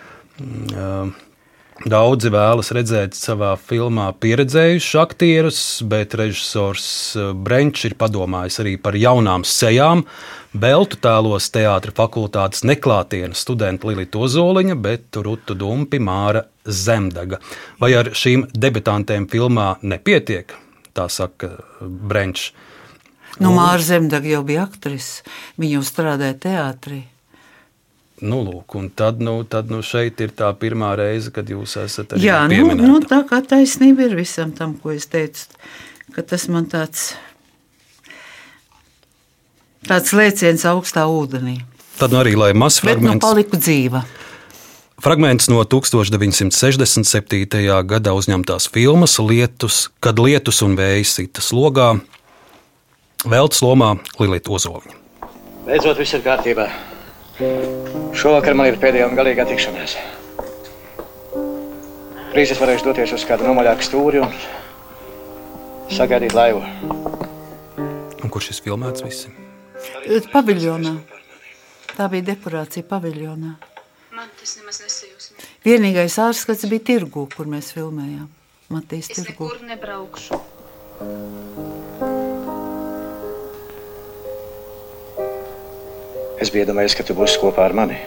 Daudzi vēlas redzēt savā filmā pieredzējušus aktierus, bet režisors Brenčs ir padomājis arī par jaunām sejām. Beltu tēlos teātris fakultātes neklātienes studenta Lilita Ozoliņa, bet Rutu Dumpi Māra Zemdaga. Vai ar šīm debitantēm filmā nepietiek? Tā saka Brenčs. Nu, Māra Zemdaga jau bija aktrise, viņa jau strādāja teātrī. Nu, lūk, un tad, nu, tad nu, šeit ir tā pirmā reize, kad jūs esat arī Jā, nu, nu, tā kā taisnība ir visam tam, ko es teicu, ka tas man tāds, tāds lēciens augstā ūdenī. Tad nu arī, lai mazs fragments. Bet nu paliku dzīva. Fragments no 1967. gadā uzņemtās filmas Lietus, kad lietus un vējs sita slogā, Veltes lomā Lilita Ozoliņa. Beidzot, viss ir kārtībā. Šovakar man ir pēdējā un galīgā tikšanās. Drīz es varēšu doties uz kādu nomaļāku stūri un sagaidīt laivu. Un kur šis filmēts viss? Paviljonā. Tā bija dekorācija paviljonā. Man tas nemaz nesajūsmē. Vienīgais ārskats bija tirgu, kur mēs filmējām. Matīs tirgu. Es nekur nebraukšu. Es biju iedomājies, ka tu būsi kopā ar mani.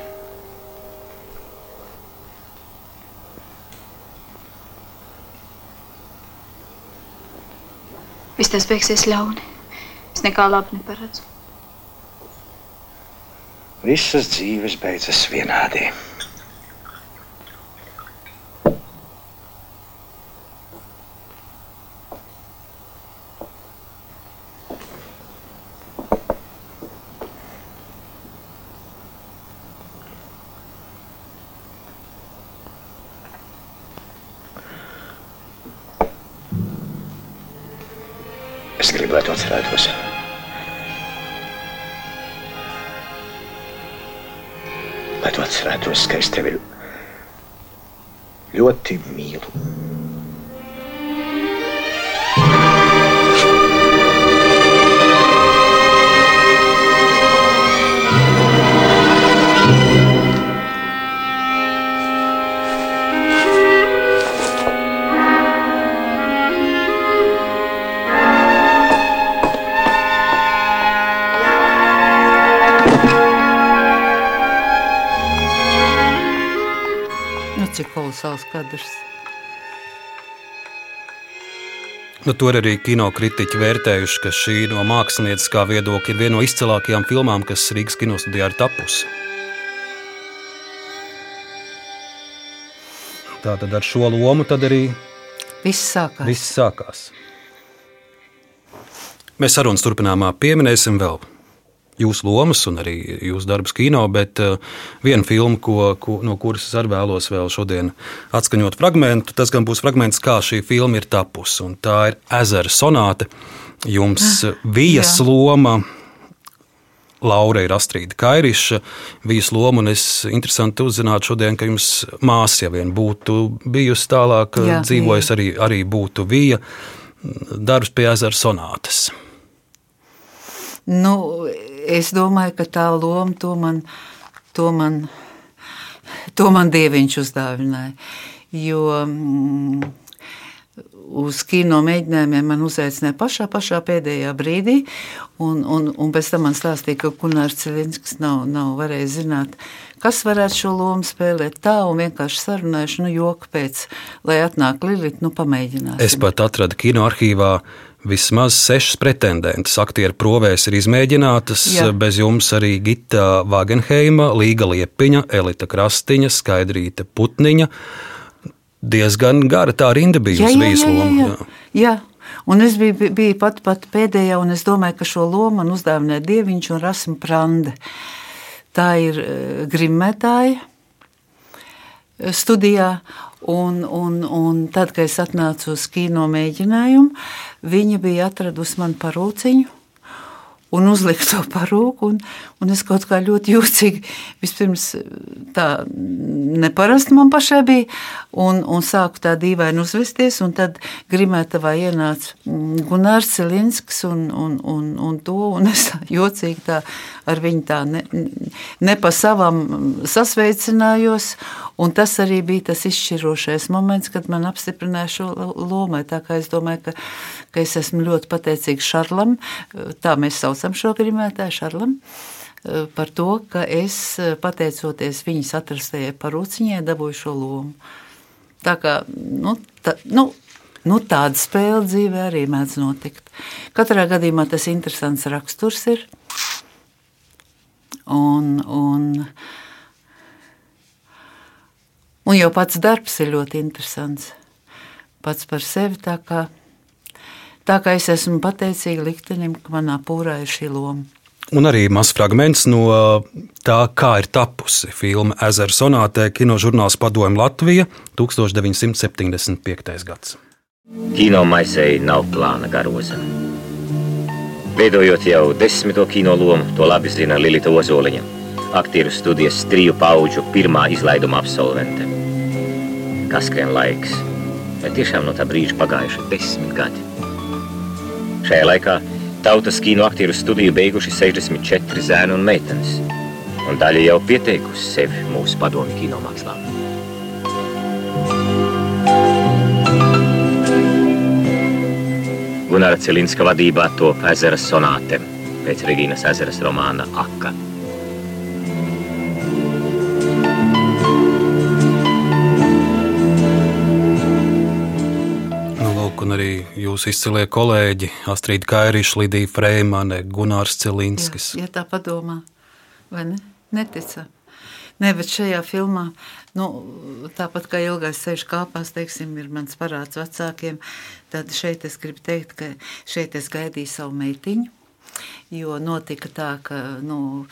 Viss tas beigsies ļauni. Es nekā labi neparedzu. Visas dzīves beidzas vienādi. Es gribu, lai tu atcerētos. Lai tu atcerētos, ka es tevi ļoti mīlu. pasaules kadrs. Nu, to arī kinokritiķi vērtējuši, ka šī no mākslinieckā viedokļa ir viena no izcilākajām filmām, kas Rīgas kinostudijā ir tapusi. Tā tad ar šo lomu arī viss sākās. Viss sākās. Mēs sarunas turpinājumā pieminēsim vēl jūsu lomas un arī jūsu darbus kino, bet uh, viena filma, ko, ko, no kuras es arī vēlos vēl šodien atskaņot fragment, tas gan būs fragments, kā šī filma ir tapusi. Tā ir ezera sonāte. Jums ah, vijas jā. loma. Laura ir Astrīda Kairiša, vijas loma, un es interesanti uzzināt šodien, ka jums māsa, ja vien būtu bijusi tālāk, jā, dzīvojusi, arī, arī būtu vija darbs pie ezera sonātes. Nu, es domāju, ka tā loma to man, to man, to man dieviņš uzdāvināja. Jo mm, uz kino mēģinājumiem man uzaicināja pašā, pašā pēdējā brīdī, un, un, un pēc tam man stāstīja, ka Gunārs Cilinskis nav, nav varējis zināt, kas varētu šo lomu spēlēt tā, un vienkārši sarunājuši, nu, joka pēc, lai atnāk Lilit, nu, pamēģināsim. Es pat atradu kino arhīvā Vismaz sešas pretendentas aktieru provēs ir izmēģinātas. Jā. Bez jums arī Gita Vagenheima, Līga Liepiņa, Elita Krastiņa, Skaidrīta Putniņa. Diezgan gara tā rinda bija uz vīsloma. Jā, jā. Un es biju, biju pat, pat pēdējā, un es domāju, ka šo lomu man uzdāvināja Dieviņš un Rasmu Prande. Tā ir uh, grimmētāja eh, studijā, Un, un, un tad, kad es atnācu uz kino mēģinājumu, viņa bija atradusi man parūciņu un uzlikt to parūku. Un, un es kaut kā ļoti jūtīgi, vispirms tā neparasti man pašai bija, un, un sāku tā dīvaini uzvesties. Tad grimētavā ienāca mm, Gunārs Cilinskis un, un, un, un to, un es jocīgi tā ar viņu tā ne, ne pa savam sasveicinājos. Un tas arī bija tas izšķirošais moments, kad man apstiprināja šo lomu. Tā kā es domāju, ka, ka es esmu ļoti pateicīgs Šarlam, tā mēs saucam šo grimētāju Šarlam, par to, ka es pateicoties viņas atrastajai parūciņai dabūju šo lomu. Tā kā, nu, tā, nu, Nu, tāda spēle dzīvē arī mēdz notikt. Katrā gadījumā tas interesants raksturs ir. Un, un, jau pats darbs ir ļoti interesants. Pats par sevi tā kā, tā kā es esmu pateicīga liktenim, ka manā pūrā ir šī loma. Un arī mazs fragments no tā, kā ir tapusi filma Ezera sonātē, kinožurnāls Padomju Latvija 1975. gads. Kino maisei nav plāna garoza. Veidojot jau desmito kino lomu, to labi zina Lilita Ozoliņa, aktieru studijas triju pauģu pirmā izlaiduma absolvente. Kas skrien laiks, bet tiešām no tā brīža pagājuši desmit gadi. Šajā laikā tautas kino aktieru studiju beiguši 64 zēni un meitenes, un daļa jau pieteikusi sevi mūsu padomu kino mākslā. Gunāra Cilinska vadībā top ezera sonāte pēc Regīnas ezeras romāna Aka. Lūk, un arī jūsu izcilie kolēģi Astrīda Kairiša, Lidija Freimane, Gunārs Cilinskis. Ja, ja tā padomā, vai ne? Neticam. Nē, bet šajā filmā, nu, tāpat kā ilgais ceļš kāpās, teiksim, ir mans parāds vecākiem, tad šeit es gribu teikt, ka šeit es gaidīju savu meitiņu, jo notika tā, ka, nu,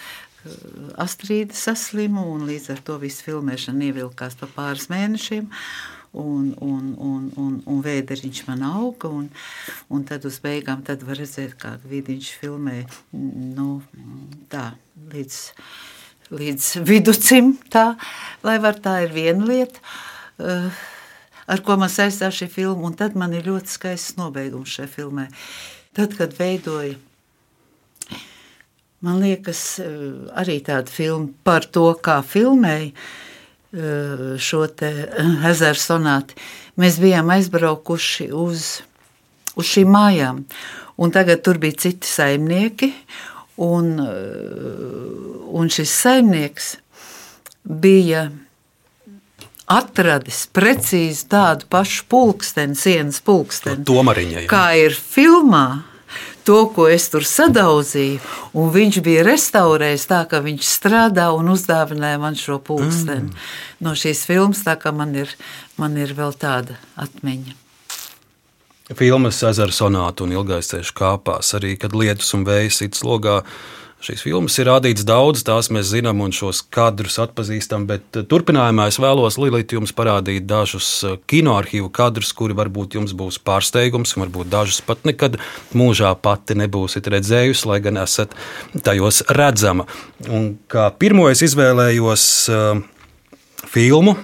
Astrīda saslima un līdz ar to visu filmēšana ievilkās pa pāris mēnešiem. Un, un, un, un, un vēderiņš man auga, un, un tad uz beigām tad var redzēt, kā vidiņš filmē, nu, tā, līdz līdz viducim, tā, lai var tā ir viena lieta, uh, ar ko man saistās šī filma, un tad man ir ļoti skaists nobeigums šai filmai. Tad, kad veidoja, man liekas, uh, arī tāda filma par to, kā filmēja šo te ezeru sonāti, mēs bijām aizbraukuši uz, uz šīm mājām, un tagad tur bija citi saimnieki, Un, un šis saimnieks bija atradis precīzi tādu pašu pulksteni, sienas pulksteni, Tomariņa, jā. kā ir filmā. To, ko es tur sadauzīju, un viņš bija restaurējis tā, ka viņš strādā un uzdāvināja man šo pulksteni. Mm. No šīs filmas tā kā man ir, man ir vēl tāda atmiņa. Filmas Ezera sonāta un ilgais ceļš kāpās, arī kad lietus un vējs it slogā. Šīs filmas ir rādītas daudz, tās mēs zinām un šos kadrus atpazīstam, bet eh, turpinājumā es vēlos Lilīt jums parādīt dažus eh, kinoarchīvu kadrus, kuri varbūt jums būs pārsteigums, un varbūt dažus pat nekad mūžā pati nebūsiet redzējusi, lai gan esat tajos redzama. Un kā pirmo es izvēlējos uh, filmu,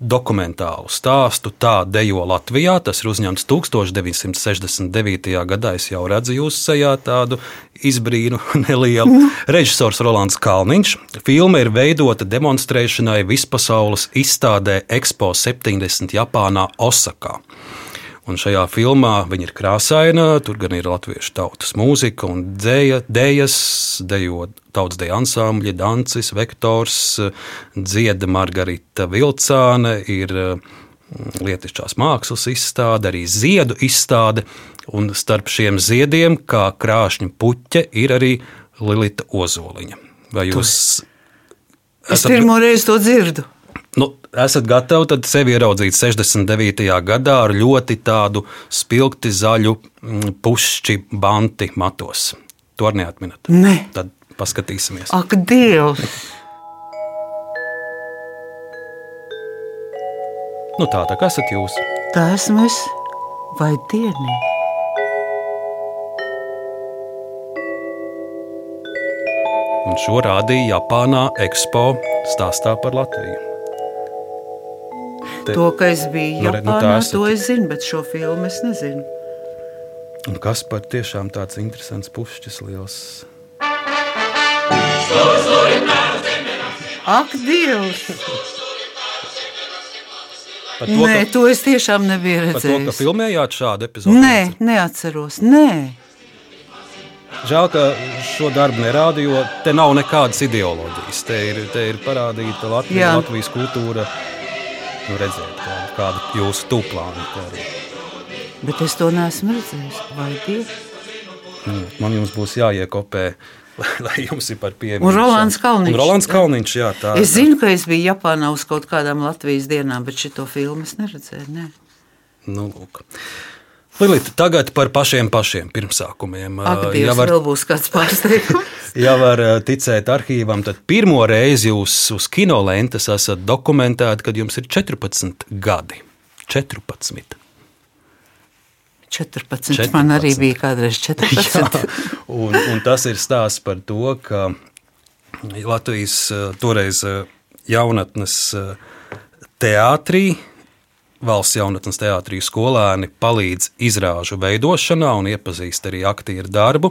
dokumentālu stāstu Tā dejo Latvijā. Tas ir uzņemts 1969. gadā. Es jau redzu jūsu sejā tādu izbrīnu [laughs] nelielu. Režisors Rolands Kalniņš. Filma ir veidota demonstrēšanai vispasaules izstādē Expo 70 Japānā Osakā. Un šajā filmā viņa ir krāsaina, tur gan ir latviešu tautas mūzika un dzēja, dējas, dejo tautas deja ansambļi, dancis, vektors, dzieda Margarita Vilcāne, ir mm, lietišķās mākslas izstāde, arī ziedu izstāde, un starp šiem ziediem, kā krāšņa puķe, ir arī Lilita Ozoliņa. Vai jūs? Es pirmo reizi to dzirdu. Nu, esat gatavi tad sevi ieraudzīt 69. gadā ar ļoti tādu spilgti zaļu mm, pušķi banti matos. To arī neatminat. Nē. Tad paskatīsimies. Ak, Dievs! Nu tā, tā kā esat jūs? Tā esmu es vai dienī? Un šo rādīja Japānā Expo stāstā par Latviju. Te, to, ka es biju nu, nu, Japānā, esat. to es zinu, bet šo filmu es nezinu. Un kas par tiešām tāds interesants pušķis liels? Ak, Dievs! Par to, Nē, ka, to es tiešām nebiju par to, ka redzējis. filmējāt šādu epizodi. Nē, neatceros. Nē. Žēl, ka šo darbu nerāda, jo te nav nekādas ideoloģijas. Te ir, te ir parādīta Latvija, Jā. Latvijas kultūra. Nu, redziet, kāda, kāda jūsu tūplāna ir. Bet es to neesmu redzējis. Vai Dievs? Mm, Man jums būs jāiekopē, lai, jums ir par pieejamu. Un Rolands Kalniņš. Un Rolands Kalniņš, jā, tā Es zinu, ka es biju Japānā uz kaut kādām Latvijas dienām, bet šo filmu es neredzēju. Ne. Nu, lūk. Lilita, tagad par pašiem pašiem pirmsākumiem. Ak, Dievs, ja var, vēl būs kāds pārsteigums. ja var ticēt arhīvam, tad pirmo reizi jūs uz kinolentes esat dokumentēti, kad jums ir 14 gadi. 14. 14. 14. Man arī bija kādreiz 14. [laughs] Jā, un, un tas ir stāsts par to, ka Latvijas toreiz jaunatnes teātrī, valsts jaunatnes teātrī skolēni palīdz izrāžu veidošanā un iepazīst arī aktieru darbu.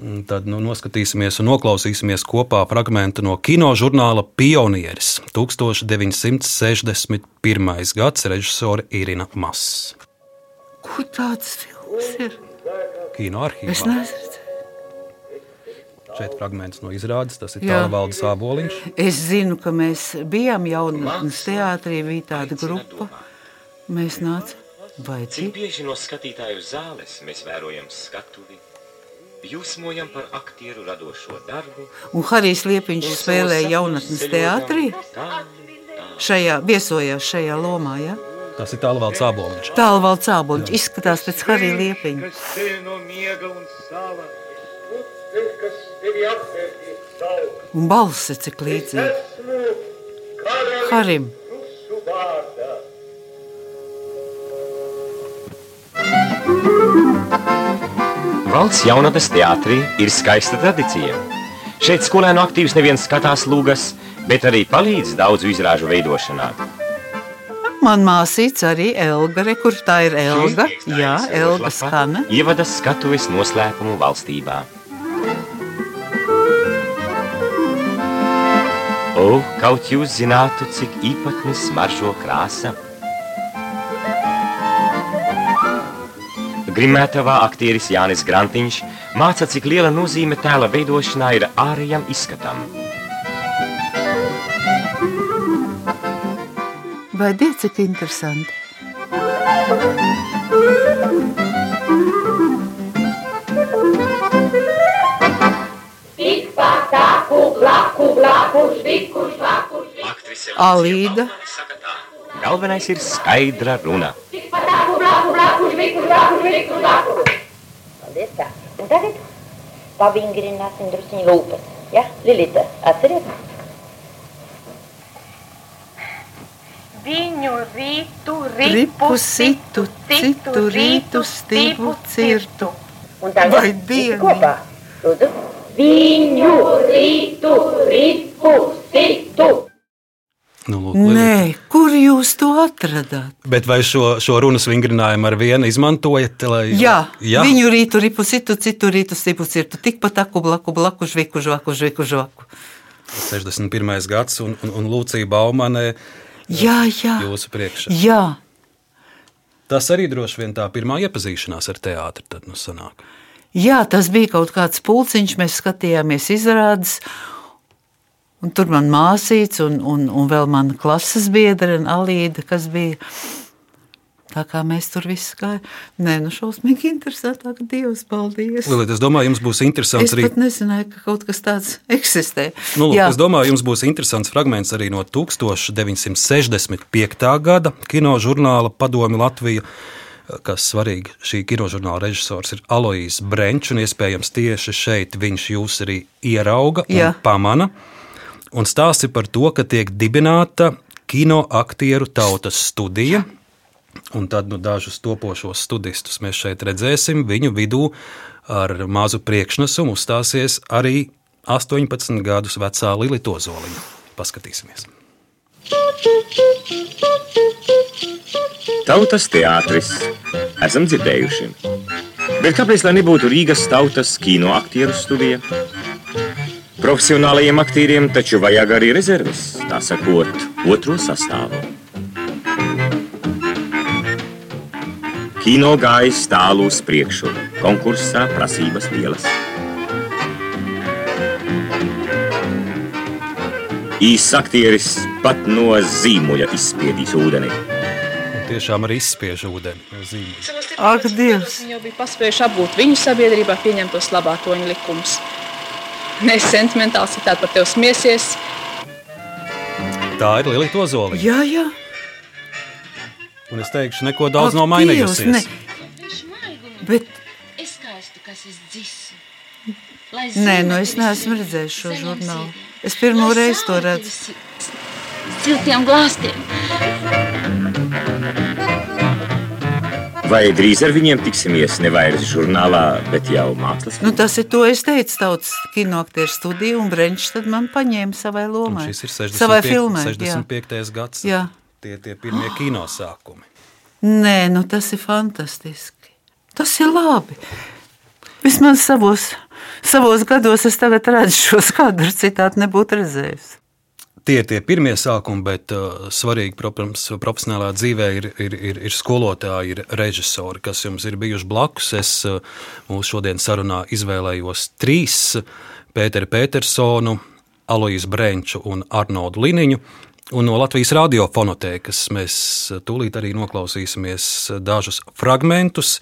Un Tad nu, noskatīsimies un noklausīsimies kopā fragment no kino žurnāla Pionieris 1961. gads režisore Irina Mass. Kur tāds filmas ir? Kino arhīvā. Es nezinu. Šeit fragments no izrādes, tas ir Jā. Tālvaldes Āboliņš. Es zinu, ka mēs bijām jaunatnes teātrī, bija tāda grupa. Mēs nācām. Vai Cik bieži no skatītāju zāles mēs vērojam skatuvi, jūsmojam par aktieru radošo darbu? Un Harijs Liepiņš spēlēja jaunatnes teātrī. Šajā viesojās šajā lomā. Ja? Tas ir Tālvaldes Āboliņš. Tālvalds Āboliņš izskatās pēc Harija Liepiņa. Un balss cik līdzīga. Karalis Harim. Valsts jaunatnes teātrī ir skaista tradīcija. Šeit skolēnu aktīvs neviens skatās lūgas, bet arī palīdz daudzu izrāžu veidošanā. Man māsīca arī Elga, re, kur tā ir Elga. Jā, Elga skana. Ievada skatuves noslēpumu valstībā. O, kaut jūs zinātu, cik īpatni smaržo krāsa. Grimētavā aktieris Jānis Grantiņš māca, cik liela nozīme tēla veidošanā ir ārējam izskatam. Vai diez cik interesanti? Alīda. Galvenais ir skaidra runa. Paldies, tā. Un tagad pavingrināsim drusciņu lūpas. Ja, Lilita, atceries? Viņu rītu, Ripu situ, citu rītu, stipu cirtu. Un tagad Vai visi dieniņ. kopā. Lūdzu. Viņu rītu, ripu, situ. Nu, lūk. Nē, kur jūs to atradāt? Bet vai šo, šo runas vingrinājumu ar vienu izmantojat? Lai... Jā, Jā. viņu rītu ripu citu, citu rītu stipu cirtu. Tikpat aku blaku, blaku žviku, žvaku, žviku, žvaku. 61. gads un, un, un Lūcija Baumanē Jā, jā. jūsu priekšā. Jā, Tas arī droši vien tā pirmā iepazīšanās ar teātri tad nu sanāk. jā, tas bija kaut kāds pulciņš, mēs skatījāmies izrādes. Un tur man māsīca un, un, un vēl mana klases biedra, Alīda, kas bija. Tā kā mēs tur visi gājām. Nē, nu šausmīgi interesantāk. Dievs, paldies. Lilīt, es domāju, jums būs interesants Es arī. pat nezināju, ka kaut kas tāds eksistē. Nu, lūk, Jā. es domāju, jums būs interesants fragments arī no 1965. gada kino žurnāla Padomi Latvija. Kas svarīgi, šī kinožurnāla režisors ir Aloijs Brenčs, un iespējams tieši šeit viņš jūs arī ierauga un Jā. pamana. Un stāsti par to, ka tiek dibināta kino aktieru tautas studija. Un tad nu, dažus topošos studistus mēs šeit redzēsim. Viņu vidū ar mazu priekšnesumu uzstāsies arī 18 gadus vecā Lilita Ozoliņa. Paskatīsimies! Tautas teātris. Esam dzirdējuši. Bet kāpēc lai nebūtu Rīgas tautas kino aktieru studija? Profesionālajiem aktieriem taču vajag arī rezerves, tā sakot, otro sastāvu. Kino gājis tālu uz priekšu, konkursā prasības lielas. Īsts aktieris pat no zīmuļa izspiedīs ūdeni. Tiešām arī izspiež ūdeni no zīmes. Ak, Dievs! Viņi jau bija paspējuši apgūt viņu sabiedrībā pieņemtos labātoņu likumus. Nes sentimentāls ir tāds par tevi smiesies. Tā ir Lilita Ozoliņa. Jā, jā. Un es teikšu, neko daudz Ak, nav mainījusies. Ne. Bet, Es skaistu, kas es dzisu. nē, nu es neesmu redzējis šo žurnālu. Es pirmo reizi to redzu. Siltiem glāstiem. Vai drīz ar viņiem tiksimies ne vairs žurnālā, bet jau mākslas Nu, tas ir to es teicu, tautas kinoaktieru studiju, un Brenčs tad man paņēma savai Un lomai. šis ir 65, savai filmai. jā. 65. gads. Jā. Tie tie pirmie [gasps] kino sākumi. Nē, nu tas ir fantastiski. Tas ir labi. Vismaz savos, savos gados es tagad redzu šos kadrus, citādi nebūtu redzējis. Tie ir tie pirmie sākumi, bet uh, svarīgi, protams, profesionālā dzīvē ir, ir, ir, ir skolotāji, ir režisori, kas jums ir bijuši blakus. Es uh, mūsu šodienas sarunā izvēlējos trīs - Pēteru Petersonu, Aloiju Brēnču un Arnoldu Liniņu. Un no Latvijas radiofonotēkas mēs tūlīt arī noklausīsimies dažus fragmentus.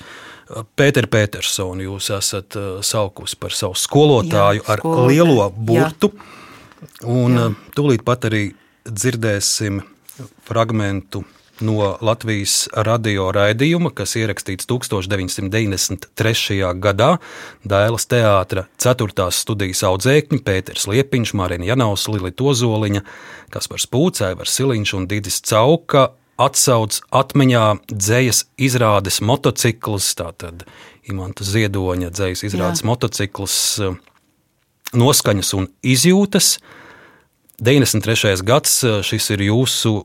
Pēter Petersonu jūs esat uh, saukusi par savu skolotāju Jā, ar skolotāju. lielo burtu. Jā. Un Jā. tūlīt pat arī dzirdēsim fragment no Latvijas radio raidījuma, kas ierakstīts 1993. gadā. Dēlas teātra 4. studijas audzēkņi Pēters Liepiņš, Marina Janaus, Lilita Ozoliņa, Kaspars Pūcē, Var Siliņš un Didis Cauka atsauc atmiņā dzējas izrādes motociklus, tātad Imanta Ziedoņa dzējas izrādes Jā. motociklus, eh, noskaņas un izjūtas. 93. gads šis ir jūsu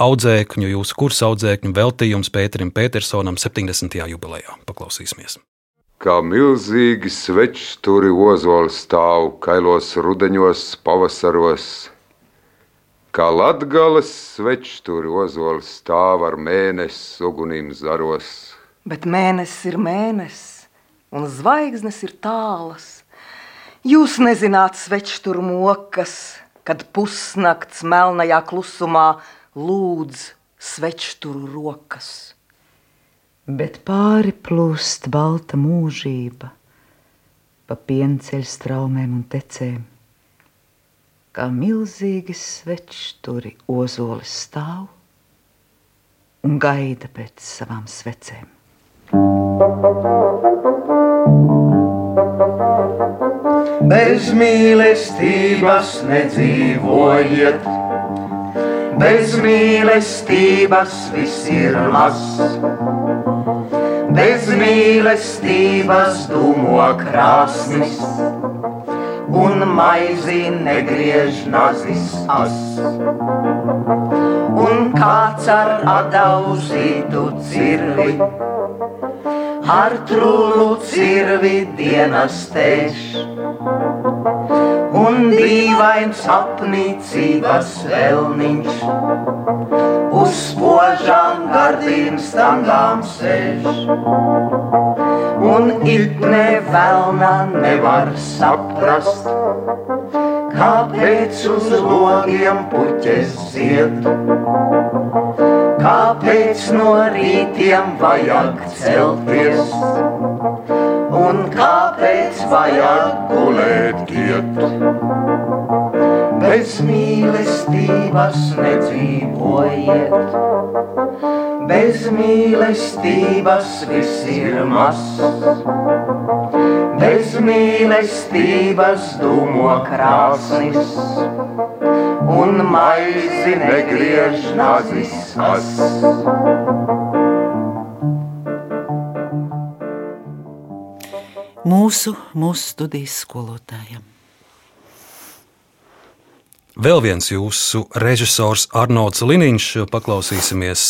audzēkņu, jūsu kursa audzēkņu veltījums Pēterim Petersonam 70. jubilejā. Paklausīsimies! Kā milzīgi svečsturi ozols stāv kailos rudeņos, pavasaros, kā latgales svečsturi ozols stāv ar mēnesi ugunīm zaros. Bet mēnesis ir mēnesis, un zvaigznes ir tālas. Jūs nezināt svečsturu mokas, kad pusnakts melnajā klusumā lūdz svečturu rokas. Bet pāri plūst balta mūžība, pa pienceļ straumēm un tecēm. Kā milzīgi svečturi ozolis stāv un gaida pēc savām svecēm. Bez mīlestības nedzīvojiet, bez mīlestības viss ir mazs. Bez mīlestības dūmo krāsnis, un maizi negriež nazis as. Un kāds ar adauzītu cirvi, ar trūlu cirvi dienas tēš. Un dīvains apnicības vēlniņš uz spožām gardīm stangām sēž. Un ikne vēlna nevar saprast, kāpēc uz logiem puķes zied. Kāpēc no rītiem vajag celties? Un kāpēc vajag gulēt iet? Bez mīlestības nedzīvojiet, bez mīlestības viss ir mazs. Bez mīlestības dūmo krāsnis, un maizi negriež nazis as. Mūsu, mūsu studijas skolotājiem. Vēl viens jūsu režisors Arnolds Liniņš, paklausīsimies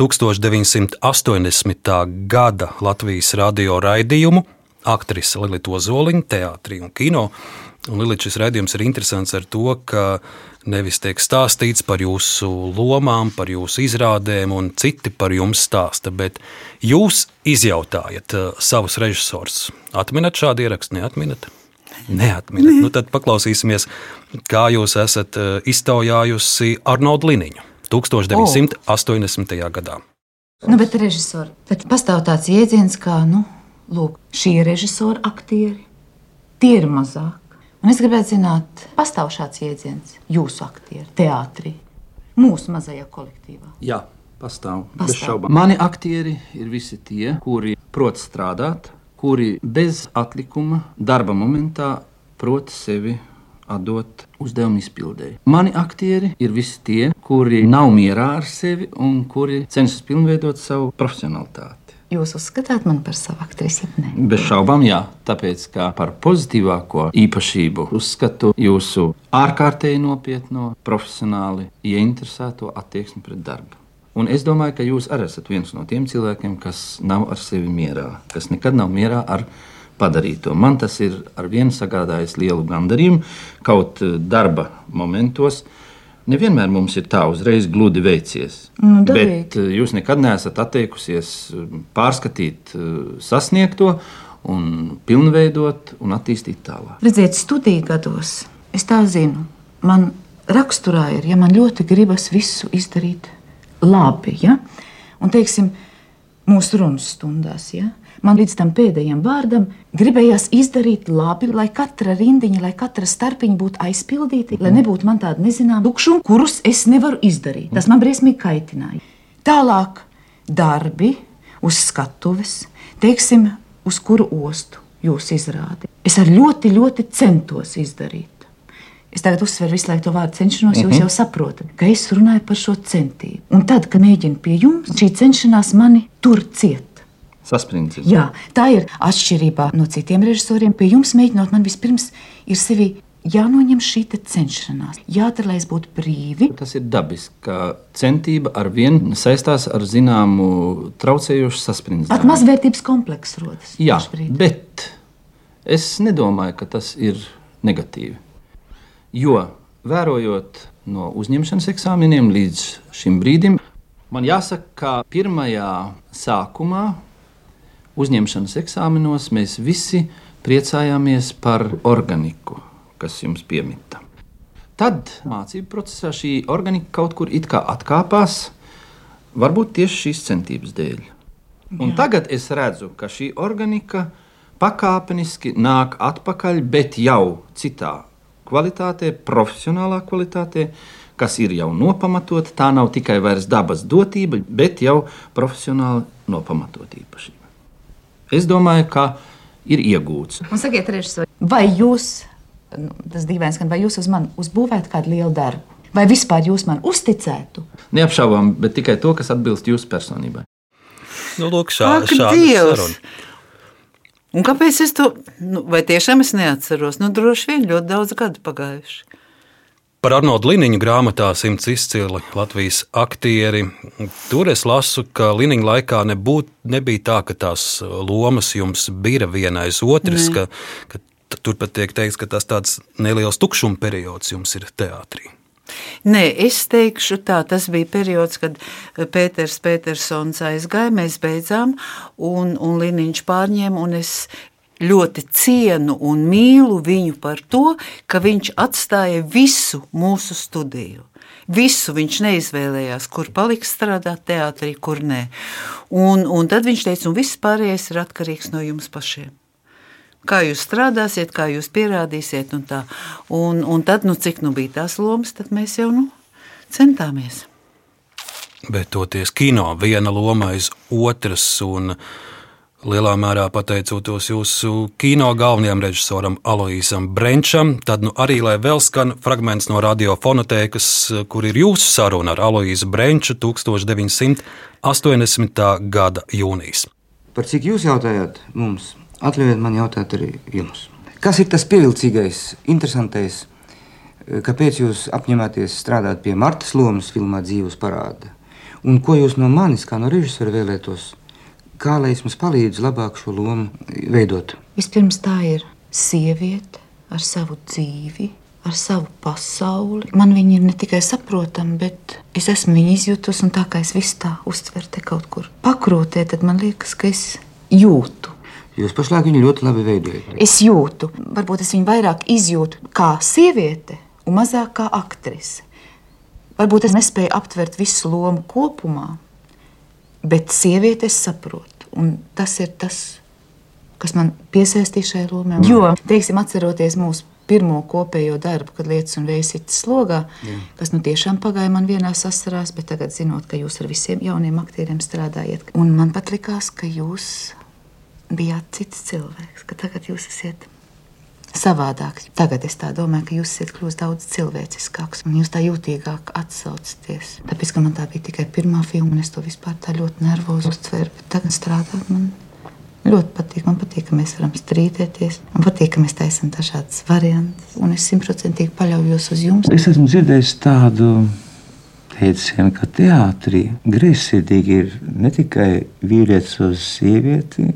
1980. gada Latvijas radio raidījumu aktrise Lilita Ozoliņa, teātrī un kino. Un Lilita šis raidījums ir interesants ar to, ka nevis tiek stāstīts par jūsu lomām, par jūsu izrādēm, un citi par jums stāsta, bet jūs izjautājat uh, savus režisorus. Atminat šādu ierakstu, neatminat? Neatminat. Nu, tad paklausīsimies, kā jūs esat uh, iztaujājusi Arnoldu Liniņu 1980. Oh. gadā. Nu, bet režisori, bet pastāv tāds jēdziens kā, nu, lūk, šie režisori, aktieri, tie ir mazāk. Un es gribētu zināt, pastāv šāds jēdziens jūsu aktieri, teātrī, mūsu mazajā kolektīvā. Jā, pastāv. Pastāv. Bez šaubām. Mani aktieri ir visi tie, kuri prot strādāt, kuri bez atlikuma darba momentā prot sevi atdot uzdevumu izpildēji. Mani aktieri ir visi tie, kuri nav mierā ar sevi un kuri cenšas pilnveidot savu profesionalitāti. Jūs uzskatāt mani par savu aktrisi? Bez šaubām, jā. Tāpēc, kā par pozitīvāko īpašību, uzskatu jūsu ārkārtēji nopietno, profesionāli ieinteresēto attieksmi pret darbu. Un es domāju, ka jūs arī esat viens no tiem cilvēkiem, kas nav ar sevi mierā, kas nekad nav mierā ar padarīto. Man tas ir ar vienu sagādājis lielu gandarījumu, kaut eh, darba momentos. Nevienmēr mums ir tā uzreiz gludi veicies. Nu, bet eh, jūs nekad neesat atteikusies eh, pārskatīt eh, sasniegto, un pilnveidot un attīstīt tālāk. Redziet, studiju gados es tā zinu. Man raksturā ir, ja man ļoti gribas visu izdarīt labi, ja? un teiksim, mūsu runas stundās. Ja? Man līdz tam pēdējiem vārdam gribējās izdarīt labi, lai katra rindiņa, lai katra starpiņa būtu aizpildīta, lai nebūtu man tāda nezināma tukšuma, kurus es nevaru izdarīt. Tas man briesmīgi kaitināja. Tālāk darbi uz skatuves, teiksim, uz kuru ostu jūs izrādāt. Es ar ļoti, ļoti centos izdarīt. Es tagad uzsveru visu laiku to vārdu cenšanos, jūs Mhm. jau saprotat, ka es runāju par šo centību. Un tad, kad mēģinu pie jums, šī cenšanās mani tur ciet. Saspringts. Jā, tā ir atšķirība no citiem režisoriem. Pie jums mēģinot, man vispirms ir sevi jānoņem šī cenšanās. Jādara, lai es būtu brīvi. Tas ir dabiski, ka centība ar vienu saistās ar zināmu traucējošu Pat saspringtību. mazvērtības komplekss rodas. Jā, bet es nedomāju, ka tas ir negatīvi. Jo vērojot no uzņemšanas eksāmeniem līdz šim brīdim, man jāsaka, ka pirmajā sākumā uzņemšanas eksāmenos mēs visi priecājāmies par organiku, kas jums piemita. Tad mācību procesā šī organika kaut kur atkāpās, varbūt tieši šīs centības dēļ. Un Jā. tagad es redzu, ka šī organika pakāpeniski nāk atpakaļ, bet jau citā kvalitātē, profesionālā kvalitātē, kas ir jau nopamatota. Tā nav tikai dabas dotība, bet jau profesionāli nopamatot īpašība. Es domāju, ka ir iegūts. Un sakiet, režisori, vai jūs, nu, tas dīvains, vai jūs uz mani uzbūvētu kādu lielu darbu? Vai vispār jūs man uzticētu? Neapšaubām, bet tikai to, kas atbilst jūsu personībai. Nu, lūk, šā, Ak, šāda saruna. Un kāpēc es to, nu, vai tiešām es neatceros? Nu, droši vien ļoti daudz gadu pagājuši. Par Arnoldu Liniņu grāmatā simts izcili Latvijas aktieri. Tur es lasu, ka Liniņa laikā nebūt, nebija tā, ka tās lomas jums bija viena aiz otras, ne. ka, ka tur pat tiek teikts, ka tas tāds neliels tukšuma periods jums ir teātrī. Nē, es teikšu tā, tas bija periods, kad Pēters Petersons aizgāja, mēs beidzām, un, un Liniņš pārņēma, un es ļoti cienu un mīlu viņu par to, ka viņš atstāja visu mūsu studiju. Visu viņš neizvēlējās, kur paliks strādāt teātrī, kur nē. Un, un tad viņš teica, un viss pārējais ir atkarīgs no jums pašiem kā jūs strādāsiet, kā jūs pierādīsiet. Un, tā. un, un tad, nu, cik nu bija tās lomas, tad mēs jau nu, centāmies. Bet toties kino viena loma aiz otras. Un... Lielā mērā pateicoties jūsu kino galvenajam režisoram Aloisam Brenčam, tad nu arī lai vēl skan fragments no radiofonotēkas, kur ir jūsu saruna ar Aloisu Brenču 1980. gada jūnijas. Par cik jūs jautājāt mums? Atļaujiet man jautāt arī jums. Kas ir tas pievilcīgais, interesantais, kāpēc jūs apņematies strādāt pie Martas lomas filmā Dzīves parāda? Un ko jūs no manis, kā no režisora, vēlētos? Kā lai es jums palīdzu labāk šo lomu veidot? Vispirms tā ir sieviete ar savu dzīvi, ar savu pasauli. Man viņa ir ne tikai saprotama, bet es esmu viņu izjutusi, un tā kā es visu tā uztveru te kaut kur pakrūtē, tad man liekas, ka es jūtu Jūs pašlaik viņu ļoti labi veidojat. Es jūtu, varbūt es viņu vairāk izjūtu kā sieviete un mazāk kā aktrise. Varbūt es nespēju aptvert visu lomu kopumā, bet sieviete es saprotu. Un tas ir tas, kas man piesaistīja šai lomai. Jo, teiksim, atceroties mūsu pirmo kopējo darbu, kad lietas un vējas ir slogā, Jā. kas nu tiešām pagāja man vienā sasarās, bet tagad zinot, ka jūs ar visiem jauniem aktieriem strādājat. Un man pat likās, ka jūs bijāt cits cilvēks, ka tagad jūs esat savādāks. Tagad es domāju, ka jūs esat kļuvis daudz cilvēciskāks un jūs tā jūtīgāk atsaucaties. Tāpēc, ka man tā bija tikai pirmā filma, un es to vispār tā ļoti nervozi uztveru. Bet tagad strādāt man ļoti patīk. Man patīk, ka mēs varam strīdēties. Man patīk, ka mēs taisām dažādas variantus, un es simtprocentīgi paļaujos uz jums. Es esmu dzirdējis tādu teicienu, ka teātrī greizsirdīgi ir ne tikai vīrietis uz sievieti,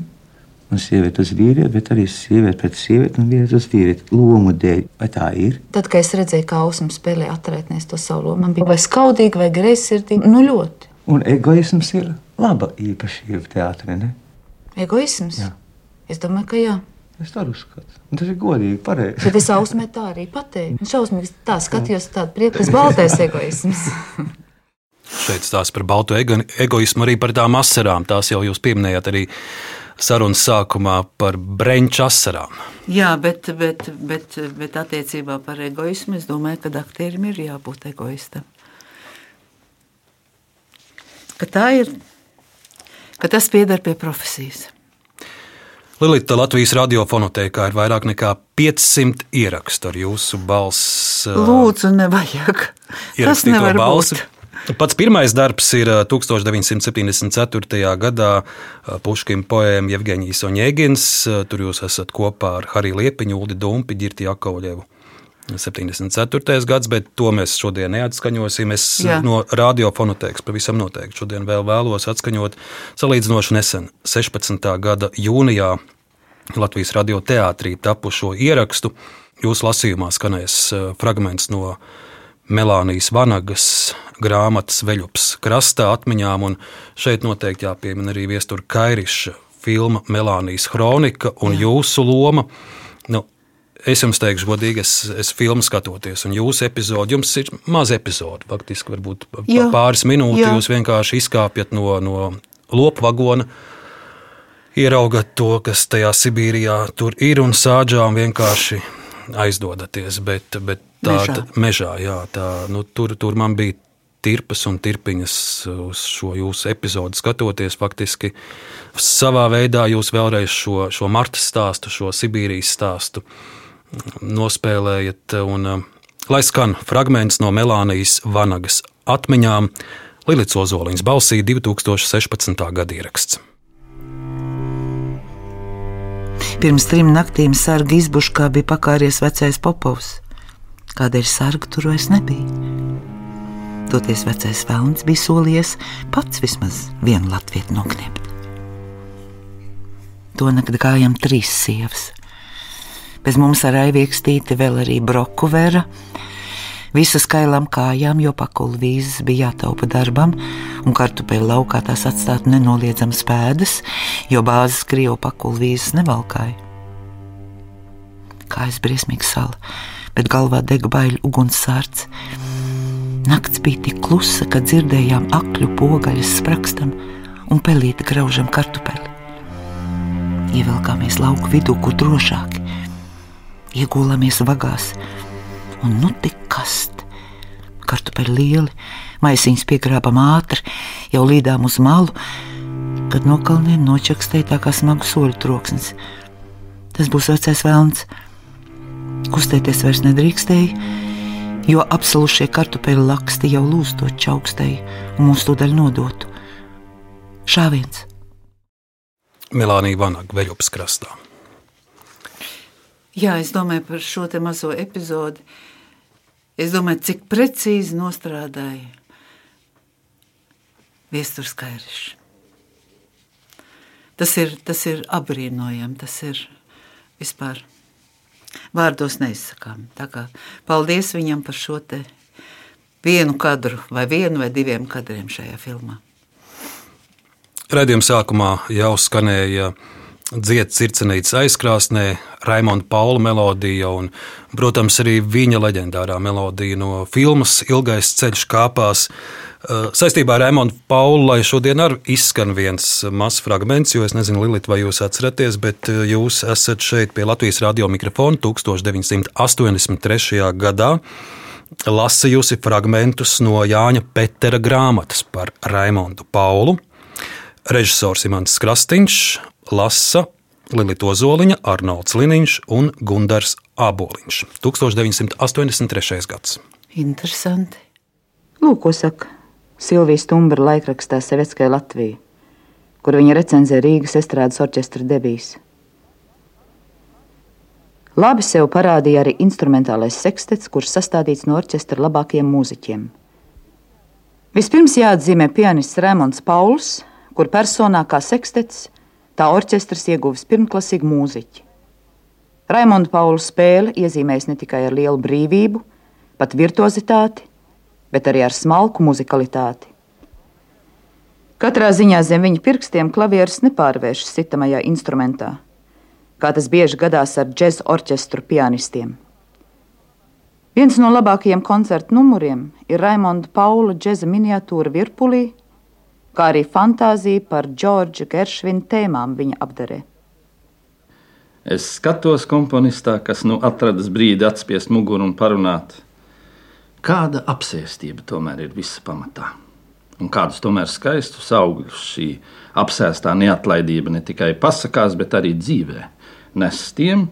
un sieviete uz vīrieti, bet arī sieviete pret sievieti un vīrietis uz vīrieti. Lomu dēļ. Vai tā ir? Tad, kad es redzēju, kā Ausma spēlē atrētnēs to savu lomu, man bija vai skaudīgi, vai greizsirdīgi. Nu, ļoti. Un egoisms ir laba īpašība teātrī, ne? Egoisms? Jā. Es domāju, ka jā. Es tādu uzskatu. Un tas ir godīgi, pareizi. Bet es ausmē tā arī pateicu. Šausmīgi tā skatījos, tādu prieku, tas baltais egoisms. Šeit stāsta par balto ego, egoismu, arī par tām asarām. Tās jau jūs pieminējāt arī sarunas sākumā par breņķu asarām. Jā, bet, bet, bet, bet attiecībā par egoismu es domāju, ka aktierim ir jābūt egoistam. Ka tā ir, ka tas pieder pie profesijas. Lilita Latvijas radiofonotēkā ir vairāk nekā 500 ierakstu ar jūsu balsi. Lūdzu, nevajag. Tas nevar balsi. būt. Pats pirmais darbs ir 1974. gadā Puškina poēma Jevģīnijas Oņēgins. Tur jūs esat kopā ar Hariju Liepiņu, Uldi Dumpi, Girti Jakovļevu. 74. gads, bet to mēs šodien neatskaņosim. Es Jā. no radiofonotēkas pavisam noteikti šodien vēl vēlos atskaņot salīdzinoši nesen, 16. gada jūnijā Latvijas radioteātrī tapušo ierakstu. Jūsu lasījumā skanēs fragments no Melānijas Vanagas grāmatas Veļups krastā atmiņām, un šeit noteikti jāpiemina arī viestura Kairiša filma Melānijas Kronika un Jā. jūsu loma. Nu, es jums teikšu, godīgi, es, es filmu skatoties, un jūsu epizode, jums ir maza epizode. Faktiski, varbūt jā, pāris minūtes jūs vienkārši izkāpjat no, no lopu vagona, ieraugat to, kas tajā Sibīrijā tur ir, un sāģām vienkārši aizdodaties. Bet, bet tā mežā, tā, mežā jā, tā, nu, tur, tur man bija tirpas un tirpiņas uz šo jūsu epizodi skatoties. Faktiski savā veidā jūs vēlreiz šo, šo Marta stāstu, šo Sibīrijas stāstu nospēlējat. Un, uh, lai skan fragments no Melānijas Vanagas atmiņām, Lilits Ozoliņš balsī 2016. gada ieraksts. Pirms trim naktīm sarga izbuškā bija pakāries vecais Popovs. Kādēļ sarga tur vairs nebija? Toties vecais vēlns bija solījies pats vismaz vienu latviešu nokniept. To nakti gājām trīs sievas. Bez mums ar aiviekstīti vēl arī broku vera. Visu skailām kājām, jo pakulu vīzes bija jātaupa darbam, un kartupeļu laukā tās atstāt nenoliedzams pēdas, jo bāzes krievu pakulu vīzes nevalkāja. Kājas briesmīga sala, bet galvā dega baiļu ugunsārts. Nakts bija tik klusa, ka dzirdējām akļu pogaļas sprakstam un pelīti graužam kartupeli. Ievelkāmies lauku vidū, kur drošāki, iegulāmies vagās, un nu tik kast. Kartupeļi lieli, maisiņas piegrābam ātri, jau līdām uz malu, kad no kalniem nočakstēja tā kā smagu soļu troksnis. Tas būs vecais vēlns. Kustēties vairs nedrīkstēja, jo apsalušie kartupeļu laksti jau lūstot čaukstēji un mums tūdaļ nodotu. Šāviens. Melānija Vanaga veļupas krastā. Jā, es domāju par šo te mazo epizodi. Es domāju, cik precīzi nostrādāja Viestures Kairišs. Tas ir, tas ir apbrīnojami, tas ir vispār vārdos neizsakām. Paldies viņam par šo vienu kadru, vai vienu vai diviem kadriem šajā filmā. Radījuma sākumā jau skanēja dziesmas circenītes aizkrāsnē, Raimonda Paula melodija un, protams, arī viņa leģendārā melodija no filmas Ilgais ceļš kāpās. Eh, saistībā ar Raimondu Paulu, lai šodien arī izskan viens mazs fragments, jo es nezinu, Lilita, vai jūs atceraties, bet eh, jūs esat šeit pie Latvijas radio mikrofona 1983. gadā. Lasījusi fragmentus no Jāņa Petera grāmatas par Raimondu Paulu. Režisors Imants Krastīņš lasa Lilita Ozoliņa, Arnolds Liniņš un Gundars Aboliņš. 1983. gads. Interesanti. Lūk, ko saka Silvijas Stumbra laikrakstā Sevetskai Latvija, kur viņa recenzē Rīgas estrādes orķestra debijas. Labi sev parādīja arī instrumentālais sekstets, kurš sastādīts no orķestra labākajiem mūziķiem. Vispirms jāatzīmē pianists Rēmons Pauls, kur personā kā sekstets, tā orķestrs ieguvis pirmklasīgu mūziķi. Raimonda Paula spēle iezīmējas ne tikai ar lielu brīvību, pat virtuozitāti, bet arī ar smalku muzikalitāti. Katrā ziņā zem viņa pirkstiem klavieris nepārvēršas sitamajā instrumentā, kā tas bieži gadās ar džēzu orķestru pianistiem. Viens no labākajiem koncertu numuriem ir Raimonda Paula džēza miniatūra virpulī, kā arī fantāzija par Džordža Geršvina tēmām viņa apdarē. Es skatos komponistā, kas nu atradas brīdi atspiest muguru un parunāt. Kāda apsēstība tomēr ir visa pamatā? Un kādus tomēr skaistus augļus šī apsēstā neatlaidība ne tikai pasakās, bet arī dzīvē nes tiem,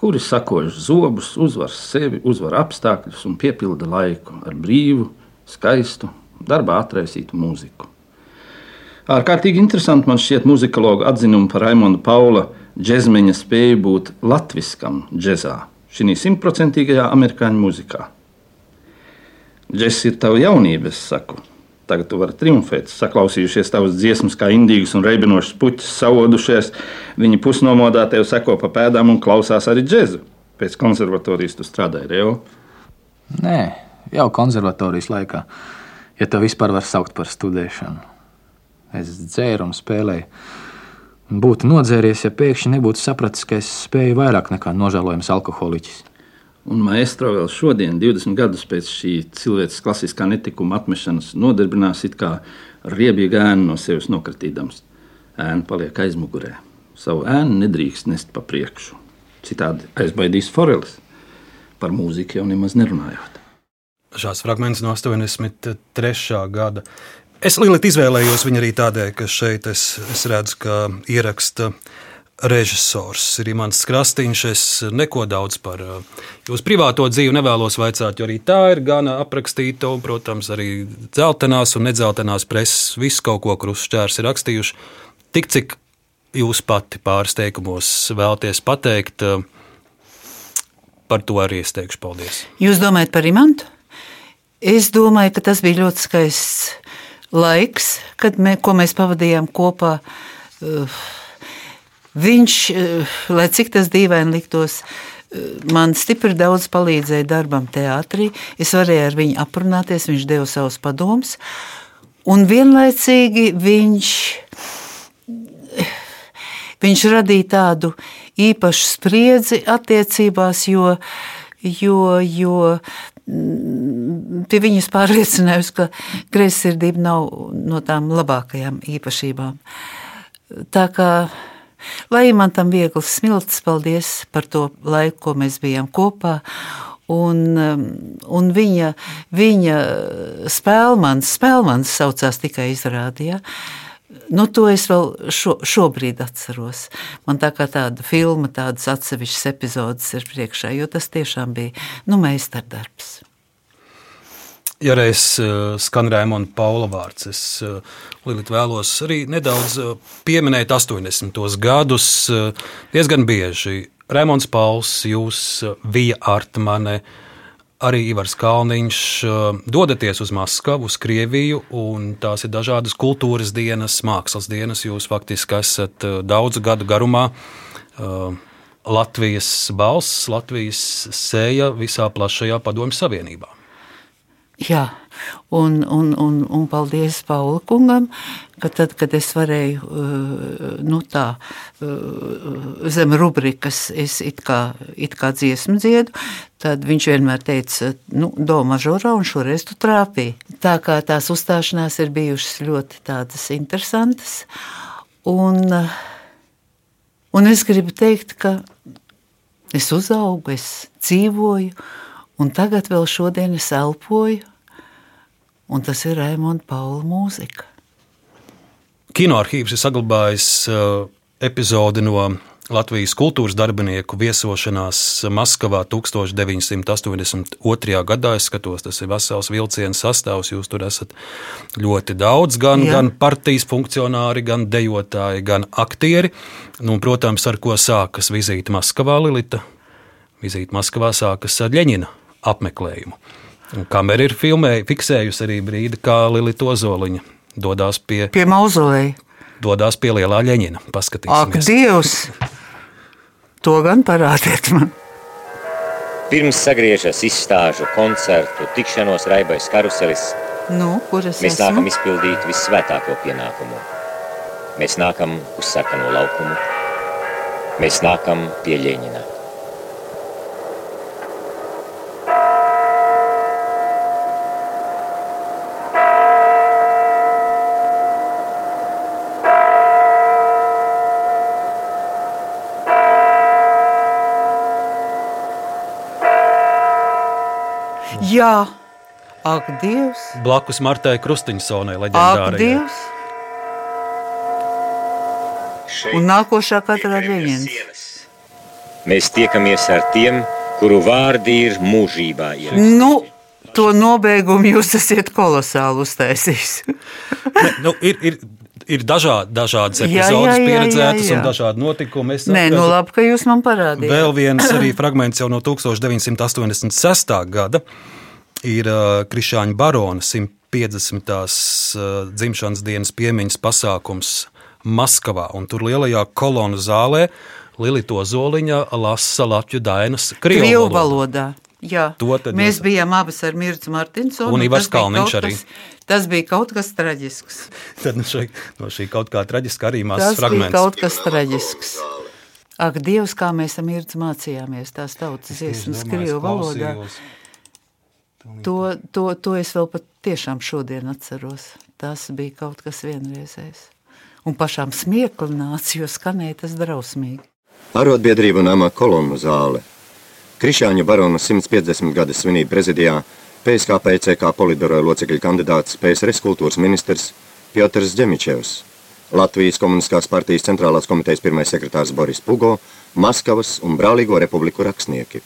kuri sakož zobus, uzvar sevi, uzvar apstākļus un piepilda laiku ar brīvu, skaistu, darbā atraisītu mūziku. Ārkārtīgi interesanti man šķiet muzikologa atzinumu par Raimonda Paula džekmeņa spēju būt latviskam džekzā, šī simtprocentīgajā amerikāņu mūzikā. Džeks ir tava jaunība, es saku. Tagad tu vari triumfēt, saklausījušies tavas dziesmas, kā indīgas un reibinošas puķis, savodušies. Viņi pusnomodā tev seko pa pēdām un klausās arī džēzu. Pēc konservatorijas tu strādāji Reo? Nē, jau konservatorijas laikā, ja to vispār var saukt par studēšanu. Es dzēru un spēlēju. būtu nodzēries, ja pēkšņi nebūtu sapratis, ka es spēju vairāk nekā nožēlojams alkoholiķis. Un maestro vēl šodien, 20 gadus pēc šī cilvēces klasiskā netikuma atmešanas, nodarbinās it kā riebīgu ēnu no sevis nokritīdams. Ēna paliek aizmugurē. Savu ēnu nedrīkst nest pa priekšu. Citādi aizbaidīs forelis. Par mūziku jau nemaz nerunājot. Šāds fragments no 83. gada. Es lielīgi izvēlējos viņu arī tādēļ, ka šeit es, es redzu, ka ieraksta režisors ir Imants Krastīņš. Es neko daudz par uh, jūsu privāto dzīvi nevēlos vaicāt, jo arī tā ir gan aprakstīta, un, protams, arī dzeltenās un nedzeltenās preses visu kaut ko krustšķērs ir rakstījuši. Tik cik jūs pati pāris teikumos vēlaties pateikt, uh, par to arī es teikšu paldies. Jūs domājat par Imantu? Es domāju, ka tas bija ļoti skaists laiks, kad mē, mēs pavadījām kopā. Uh, viņš, uh, lai cik tas dīvaini liktos, uh, man stipri daudz palīdzēja darbam teātrī. Es varēju ar viņu aprunāties, viņš deva savus padomus. Un vienlaicīgi viņš, viņš radīja tādu īpašu spriedzi attiecībās, jo, jo, jo Mm, pie viņas pārliecinājusi, ka greizsirdība nav no tām labākajām īpašībām. Tā kā lai man tam viegls smilts, paldies par to laiku, ko mēs bijām kopā. Un, um, un viņa, viņa spēlmans, spēlmans saucās tikai izrādījā. Nu, to es vēl šo, šobrīd atceros. Man tā kā tāda filma, tādas atsevišķas epizodes ir priekšā, jo tas tiešām bija nu, meistardarbs. Ja reiz uh, skan Rēmona Paula vārds, es uh, vēlos arī nedaudz uh, pieminēt 80. gadus. Diezgan bieži Rēmons Pauls, jūs, Vija Artmane, arī Ivars Kalniņš dodaties uz Maskavu, uz Krieviju, un tās ir dažādas kultūras dienas, mākslas dienas. Jūs faktiski esat daudzu gadu garumā Latvijas balss, Latvijas sēja visā plašajā Padomju Savienībā. Jā, un, un, un, un paldies Paula kungam, ka tad, kad es varēju uh, nu tā, uh, zem rubrikas, es it kā, it kā dziesmu dziedu, tad viņš vienmēr teica, nu, do mažorā, un šoreiz tu trāpīji. Tā kā tās uzstāšanās ir bijušas ļoti tādas interesantas, un, un es gribu teikt, ka es uzaugu, es dzīvoju, Un tagad vēl šodien es elpoju, un tas ir Raimonda Paula mūzika. Kinoarchīvs ir saglabājis uh, epizodi no Latvijas kultūras darbinieku viesošanās Maskavā 1982. gadā. Es skatos, tas ir vesels vilciens sastāvs. Jūs tur esat ļoti daudz, gan, Jā. gan partijas funkcionāri, gan dejotāji, gan aktieri. Nu, protams, ar ko sākas vizīte Maskavā Lilita? Vizīte Maskavā sākas ar Ļeņina apmeklējumu. Kamera ir filmējusi, fiksējusi arī brīdi, kā Lilita Ozoliņa dodas pie, pie mauzoleja. Dodas pie lielā ļeņina. Ak, Dievs! To gan parādiet man! Pirms sagriežas izstāžu, koncertu, tikšanos raibais karuselis, nu, mēs esmu? nākam izpildīt visvētāko pienākumu. Mēs nākam uz sarkano laukumu, mēs nākam pie Ļeņina. Jā, ak, Dievs! Blakus Martai Krustiņsonai, leģendārai. Un nākošā katrā reģents. Mēs tiekamies ar tiem, kuru vārdi ir mūžībā. Nu, to nobeigumu jūs esat kolosāli uztaisījis. ne, nu, ir, ir, ir dažādi, dažādas epizodes, pieredzētas un dažādi notikumi. Es Nē, nu labi, ka jūs man parādījāt. Vēl viens arī [clears throat] fragments jau no 1986. gada ir Krišāņa Barona 150. Uh, dzimšanas dienas piemiņas pasākums Maskavā. Un tur lielajā kolonu zālē Lilita Ozoliņa lasa Latviju dainas Krievu valodā. Jā, mēs bijām abas ar Mircu Martinsonu. Un Ivars Kalniņš arī. Kas, tas bija kaut kas traģisks. [laughs] Tad no šī, no šī kaut kā traģiska arī mazs fragments. Tas bija kaut kas traģisks. Ak, Dievs, kā mēs ar Mircu mācījāmies tās tautas dziesmas Krievu valodā. To, to, to es vēl pat tiešām šodien atceros. Tas bija kaut kas vienreizējs. Un pašām smiekli nāca, jo skanēja tas drausmīgi. Arotbiedrība nama kolonu zāle Krišāņa barona 150 gada svinību prezidijā PSKP CK politbiroja locekļu kandidāts PSRS kultūras ministrs Piotrs Džemičevs, Latvijas komunistiskās partijas centrālās komitejas pirmais sekretārs Boris Pugo, Maskavas un Brālīgo republiku rakstnieki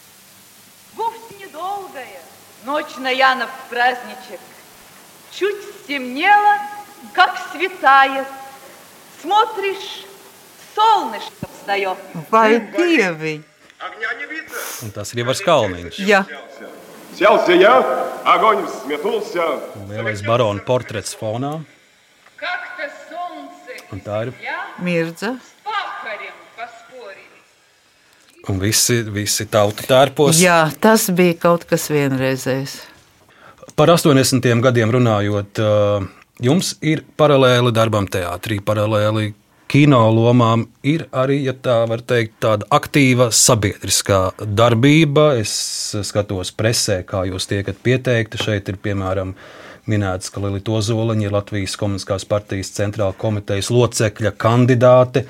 Вовсе недолгая ночь на Янов праздничек. Чуть стемнело, как светает. Смотришь, солнышко встает. Vai dievi! Un tas ir Ivars Kalniņš. Jā. Селся я, огонь взметнулся. Lielais barona portrets fonā. Un tā ir Mirdza. Un visi, visi tauti tērpos. Jā, tas bija kaut kas vienreizējs. Par 80. gadiem runājot, jums ir paralēli darbam teātrī, paralēli kino lomām ir arī, ja tā var teikt, tāda aktīva sabiedriskā darbība. Es skatos presē, kā jūs tiekat pieteikti. Šeit ir piemēram minēts, ka Lilita Ozoliņa ir Latvijas Komunistiskās partijas centrāla komitejas locekļa kandidāte.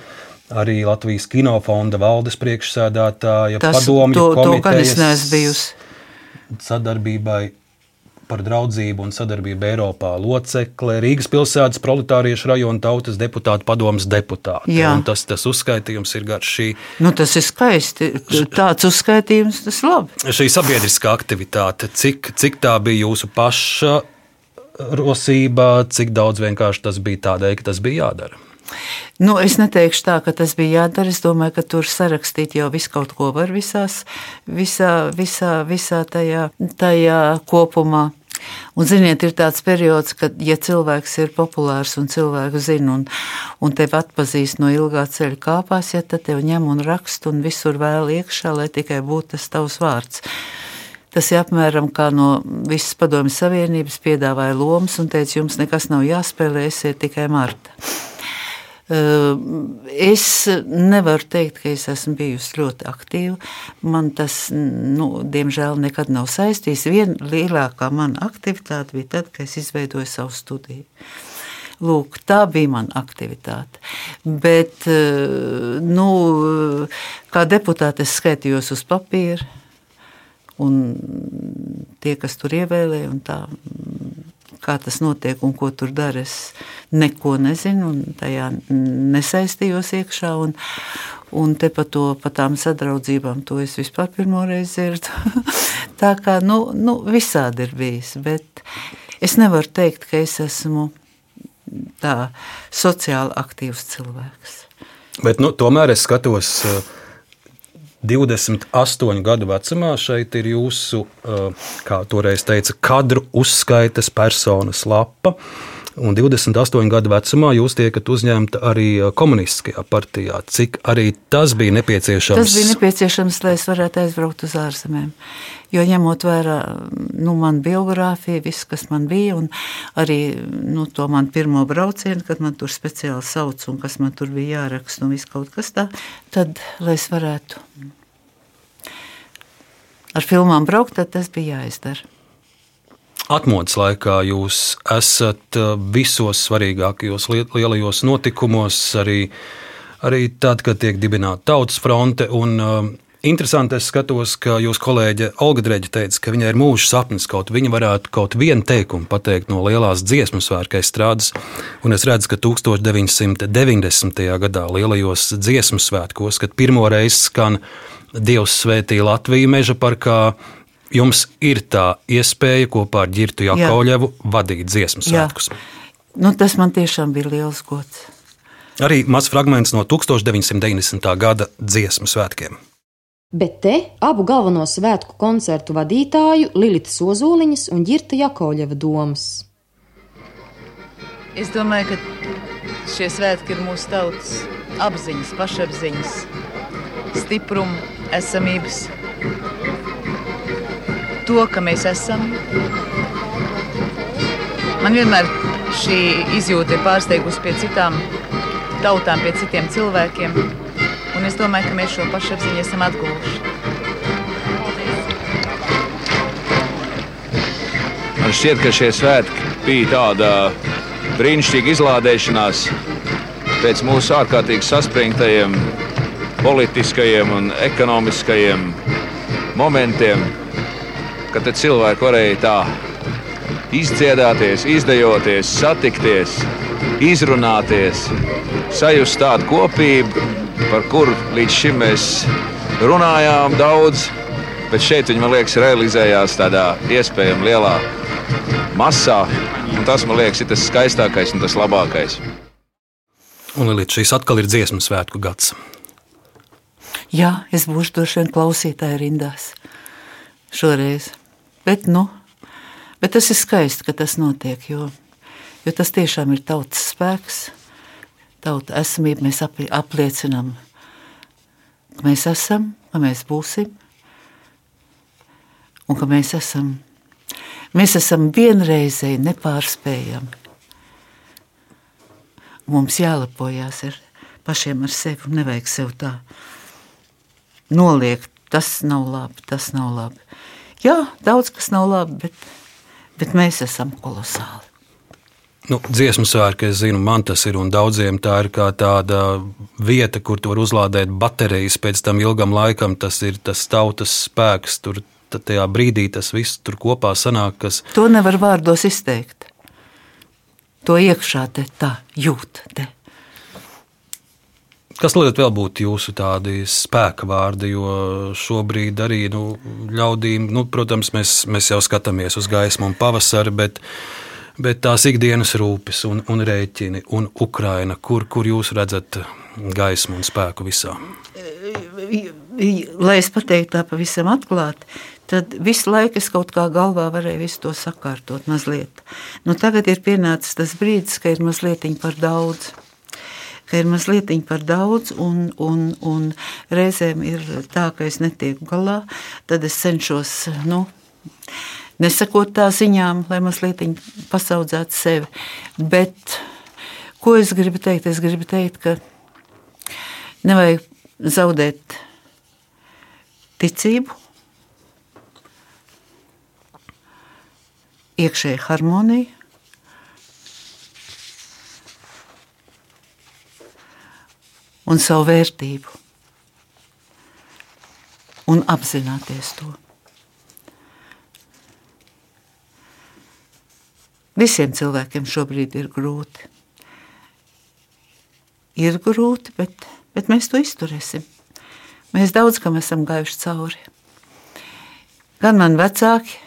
Arī Latvijas kinofonda valdes priekšsēdētāja, padomju komitejas sadarbībai par draudzību un sadarbību Eiropā locekle, Rīgas pilsētas proletāriešu rajona tautas deputāta padomas deputāte. Tas, tas uzskaitījums ir garš šī. Nu, tas ir skaisti. Tāds uzskaitījums, tas labi. Šī sabiedriskā aktivitāte, cik, cik tā bija jūsu paša rosība, cik daudz vienkārši tas bija tādēļ, ka tas bija jādara? Nu, es neteikšu tā, ka tas bija jādara. Es domāju, ka tur sarakstīt jau visu kaut ko var visās, visā, visā, visā tajā, tajā kopumā. Un, ziniet, ir tāds periods, kad, ja cilvēks ir populārs un cilvēku zina un, un tevi atpazīst no ilgā ceļa kāpās, ja tad tev ņem un raksta un visur vēl iekšā, lai tikai būtu tas tavs vārds. Tas ir apmēram kā no visas padomju savienības piedāvāja lomas un teica, jums nekas nav jāspēlē, esiet tikai Marta. Es nevaru teikt, ka es esmu bijusi ļoti aktīva. Man tas, nu, diemžēl, nekad nav saistīts. Viena lielākā mana aktivitāte bija tad, kad es izveidoju savu studiju. Lūk, tā bija mana aktivitāte. Bet, nu, kā deputāte, es skaitījos uz papīra, un tie, kas tur ievēlēja, tā kā tas notiek un ko tur dara. Es neko nezinu, un tajā nesaistījos iekšā. Un, un te par to par tām sadraudzībām, to es vispār pirmo reizi dzirdu. [laughs] Tā kā nu, nu, visādi ir bijis. Bet es nevaru teikt, ka es esmu tā sociāli aktīvs cilvēks. Bet, nu, tomēr es skatos. Uh 28 gadu vecumā šeit ir jūsu, kā toreiz teica, kadru uzskaites personas lapa. Un 28 gadu vecumā jūs tiekat uzņemta arī komunistiskajā partijā. Cik arī tas bija nepieciešams? Tas bija nepieciešams, lai es varētu aizbraukt uz ārzemēm. Jo ņemot vērā nu, manu biogrāfiju, viss, kas man bija, un arī nu, to manu pirmo braucienu, kad man tur speciāli sauc un kas man tur bija jāraksta un viss kaut kas tā, tad, lai es varētu ar filmām braukt, tad tas bija jāizdara. Atmodas laikā jūs esat uh, visos svarīgākajos lielajos notikumos, arī, arī tad, kad tiek dibināta tautas fronte. Un, uh, Interesanti, es skatos, ka jūsu kolēģe Olga Dreģa teica, ka viņai ir mūža sapnis, kaut viņa varētu kaut vienu teikumu pateikt no lielās dziesmu svētku strādes. Un es redzu, ka 1990. gadā lielajos dziesmu svētkos, kad pirmo reizi skan Dievs svētī Latviju meža parkā. Jums ir tā iespēja kopā ar Girtu Jakovļevu vadīt dziesmu svētkus. Nu, tas man tiešām bija liels gods. Arī mazs fragments no 1990. gada dziesmu svētkiem. Bet te abu galveno svētku koncertu vadītāju Lilita Ozoliņas un Girta Jakovļeva domas. Es domāju, ka šie svētki ir mūsu tautas apziņas, pašapziņas, stipruma, esamības to, ka mēs esam. Man vienmēr šī izjūta ir pārsteigusi pie citām tautām, pie citiem cilvēkiem. Un es domāju, ka mēs šo pašapziņu esam atguvuši. Man šķiet, ka šie svētki bija tāda brīnišķīga izlādēšanās pēc mūsu ārkārtīgi saspringtajiem politiskajiem un ekonomiskajiem momentiem, kad cilvēki varēja tā izdziedāties, izdejoties, satikties, izrunāties, sajust tādu kopību, par kuru līdz šim mēs runājām daudz, bet šeit viņi, man liekas, realizējās tādā iespējami lielā masā. Tas, man liekas, ir tas skaistākais un tas labākais. Un līdz šīs atkal ir dziesmu svētku gads. Jā, es būšu droši vien klausītāja rindās šoreiz. Bet, nu, bet tas ir skaisti, ka tas notiek, jo, jo tas tiešām ir tautas spēks, tauta esamība. Mēs apliecinām, ka mēs esam, ka mēs būsim un ka mēs esam Mēs esam vienreizēji nepārspējami. Mums jālepojas ar pašiem ar sevi un nevajag sev tā noliegt. Tas nav labi, tas nav labi. Jā, daudz kas nav labi, bet, bet mēs esam kolosāli. Nu, dziesmu svētki, es zinu, man tas ir, un daudziem tā ir kā tāda vieta, kur tu vari uzlādēt baterijas pēc tam ilgam laikam. Tas ir tas tautas spēks, tur tajā brīdī tas viss tur kopā sanāk. Kas... To nevar vārdos izteikt. To iekšā te tā jūt. Te. Kas liet vēl būt jūsu tādi spēka vārdi, jo šobrīd arī nu, ļaudīm, nu, protams, mēs, mēs jau skatāmies uz gaismu un pavasari, bet, bet tās ikdienas rūpes un, un rēķini un Ukraina, kur, kur jūs redzat gaismu un spēku visā? Lai es pateiktu tā pavisam atklāti, tad visu laiku es kaut kā galvā varēju visu to sakārtot mazliet. Nu, tagad ir pienācis tas brīdis, ka ir mazliet par daudz. Ka ir mazliet par daudz, un, un, un reizēm ir tā, ka es netieku galā. Tad es cenšos nu, nesakot tā ziņām, lai mazliet pasaudzētu sevi. Bet ko es gribu teikt? Es gribu teikt, ka nevajag zaudēt ticību, iekšēja harmonija. Un savu vērtību, un apzināties to. Visiem cilvēkiem šobrīd ir grūti. Ir grūti, bet, bet mēs to izturēsim. Mēs daudz kam esam gājuši cauri. Gan man vecāki,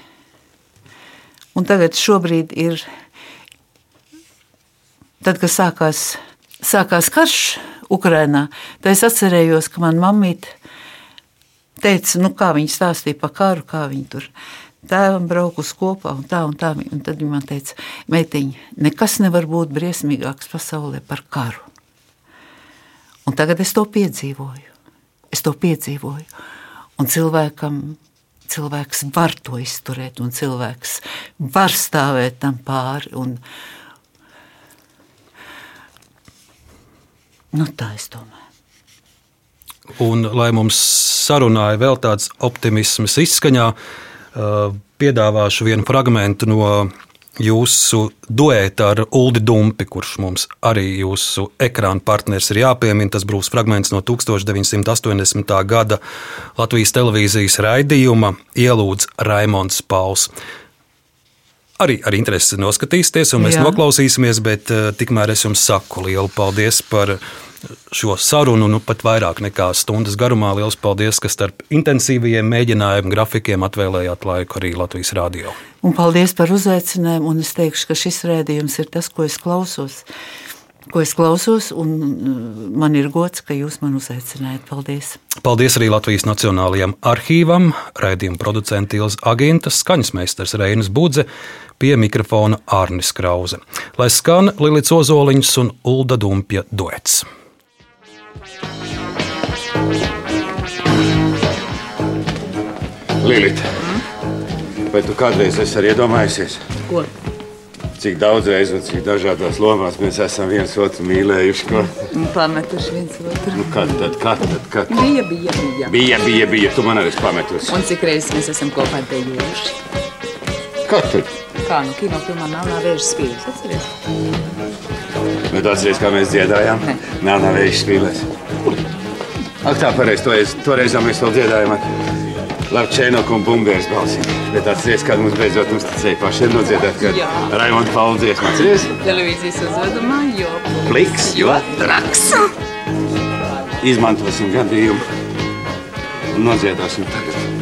Un tagad ir, tad, kad sākās, sākās karš Ukrajinā, tad es atcerējos, ka manā mamīte teica, nu, kā viņa stāstīja par karu, kā viņa tur tēvam braukus kopā un tā un tā. Un tad viņa man teica, meitiņa, nekas nevar būt briesmīgāks pasaulē par karu. Un tagad es to piedzīvoju. Es to piedzīvoju. Un cilvēkam cilvēks var to izturēt, un cilvēks var stāvēt tam pāri. Un, nu, tā es domāju. Un, lai mums sarunāja vēl tāds optimisms izskaņā, piedāvāšu vienu fragment no jūsu duēta ar Uldi Dumpi, kurš mums arī jūsu ekrāna partners ir jāpiemina. Tas būs fragments no 1980. gada Latvijas televīzijas raidījuma Ielūdz Raimons Pauls. Arī ar interesi noskatīsieties, un mēs Jā. noklausīsimies, bet uh, tikmēr es jums saku lielu paldies par šo sarunu nu, pat vairāk nekā stundas garumā. Lielas paldies, ka starp intensīvajiem mēģinājumu grafikiem atvēlējāt laiku arī Latvijas rādio. Un paldies par uzaicinājumu. Es teikšu, ka šis rādījums ir tas, ko es klausos. Ko es klausos, un uh, man ir gods, ka jūs man uzaicinājāt. Paldies! Paldies arī Latvijas Nacionālajiem arhīvam, raidījuma producents Ilza Agintas, skaņas meistars Reinas Budze, pie mikrofona Arnis Krause. Lai skan Lilits Ozoliņš un Ulda Dumpja duets. Lilita, Vai tu kādreiz esi arī iedomājusies, Ko? Cik daudz reizes un cik dažādās lomās mēs esam viens otru mīlējuši? Ko? Pametuši viens otru. Nu, kad tad, kad tad, kad? Bija, bija, bija. Bija, bija, bija, tu man arī pametusi. Un cik reizes mēs esam kopā dejojuši? Kad tad? Kā nu kinofilmā Melnā vēža spīļus, atceries? Bet atceries, kā mēs dziedājām? Nā, nav vējš spīlēs. Ak, tā pareizi, toreiz, toreiz jau mēs vēl dziedājām ar Lavčēnoku un Bumbēras balsī. Bet atceries, kad mums beidzot uzticēja pašiem nodziedāt, kad. Raimonda Paula dziesmu. Atceries? Televīzijas uzvedumā, jo... Pliks, jo traks. Izmantosim gadījumu un nodziedāsim tagad.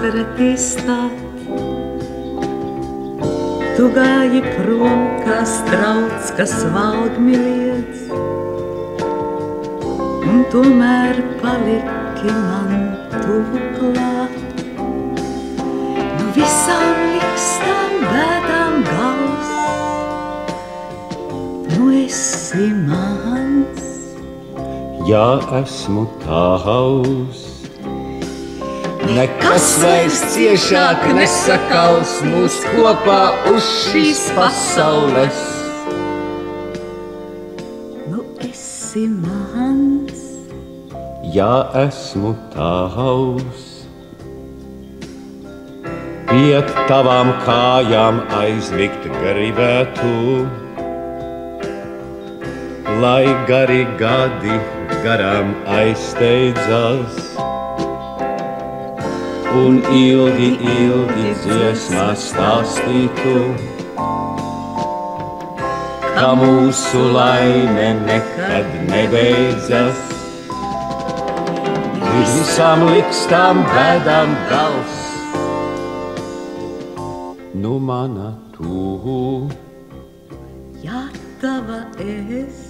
Spēkos pretī stāt. Tu gāji prom kā strauts, kas valgmi liedz, un tomēr paliki man tuvu klāt. Nu visām likstām bēdām gals, nu esi mans. Jā, esmu tavs. Nekas vairs ciešāk nesakals mūs kopā uz šīs pasaules. Nu esi mans. Jā, esmu tavs. Pie tavām kājām aizmigt gribētu, lai gari gadi garām aizsteidzas. Un ilgi, ilgi dziesmā stāstītu, ka mūsu laime nekad nebeidzas. Visām likstām bēdām gals, nu mana tuvu. Jā, tava es.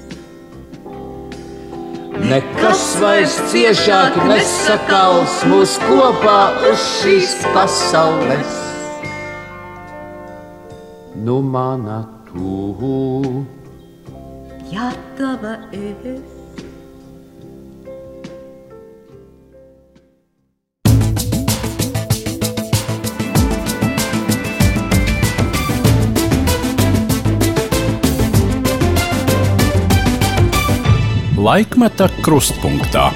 Nekas vairs ciešāk nesakals mūs kopā uz šīs pasaules. Nu mana tuvu. Jā, tava es. Laikmeta krustpunktā.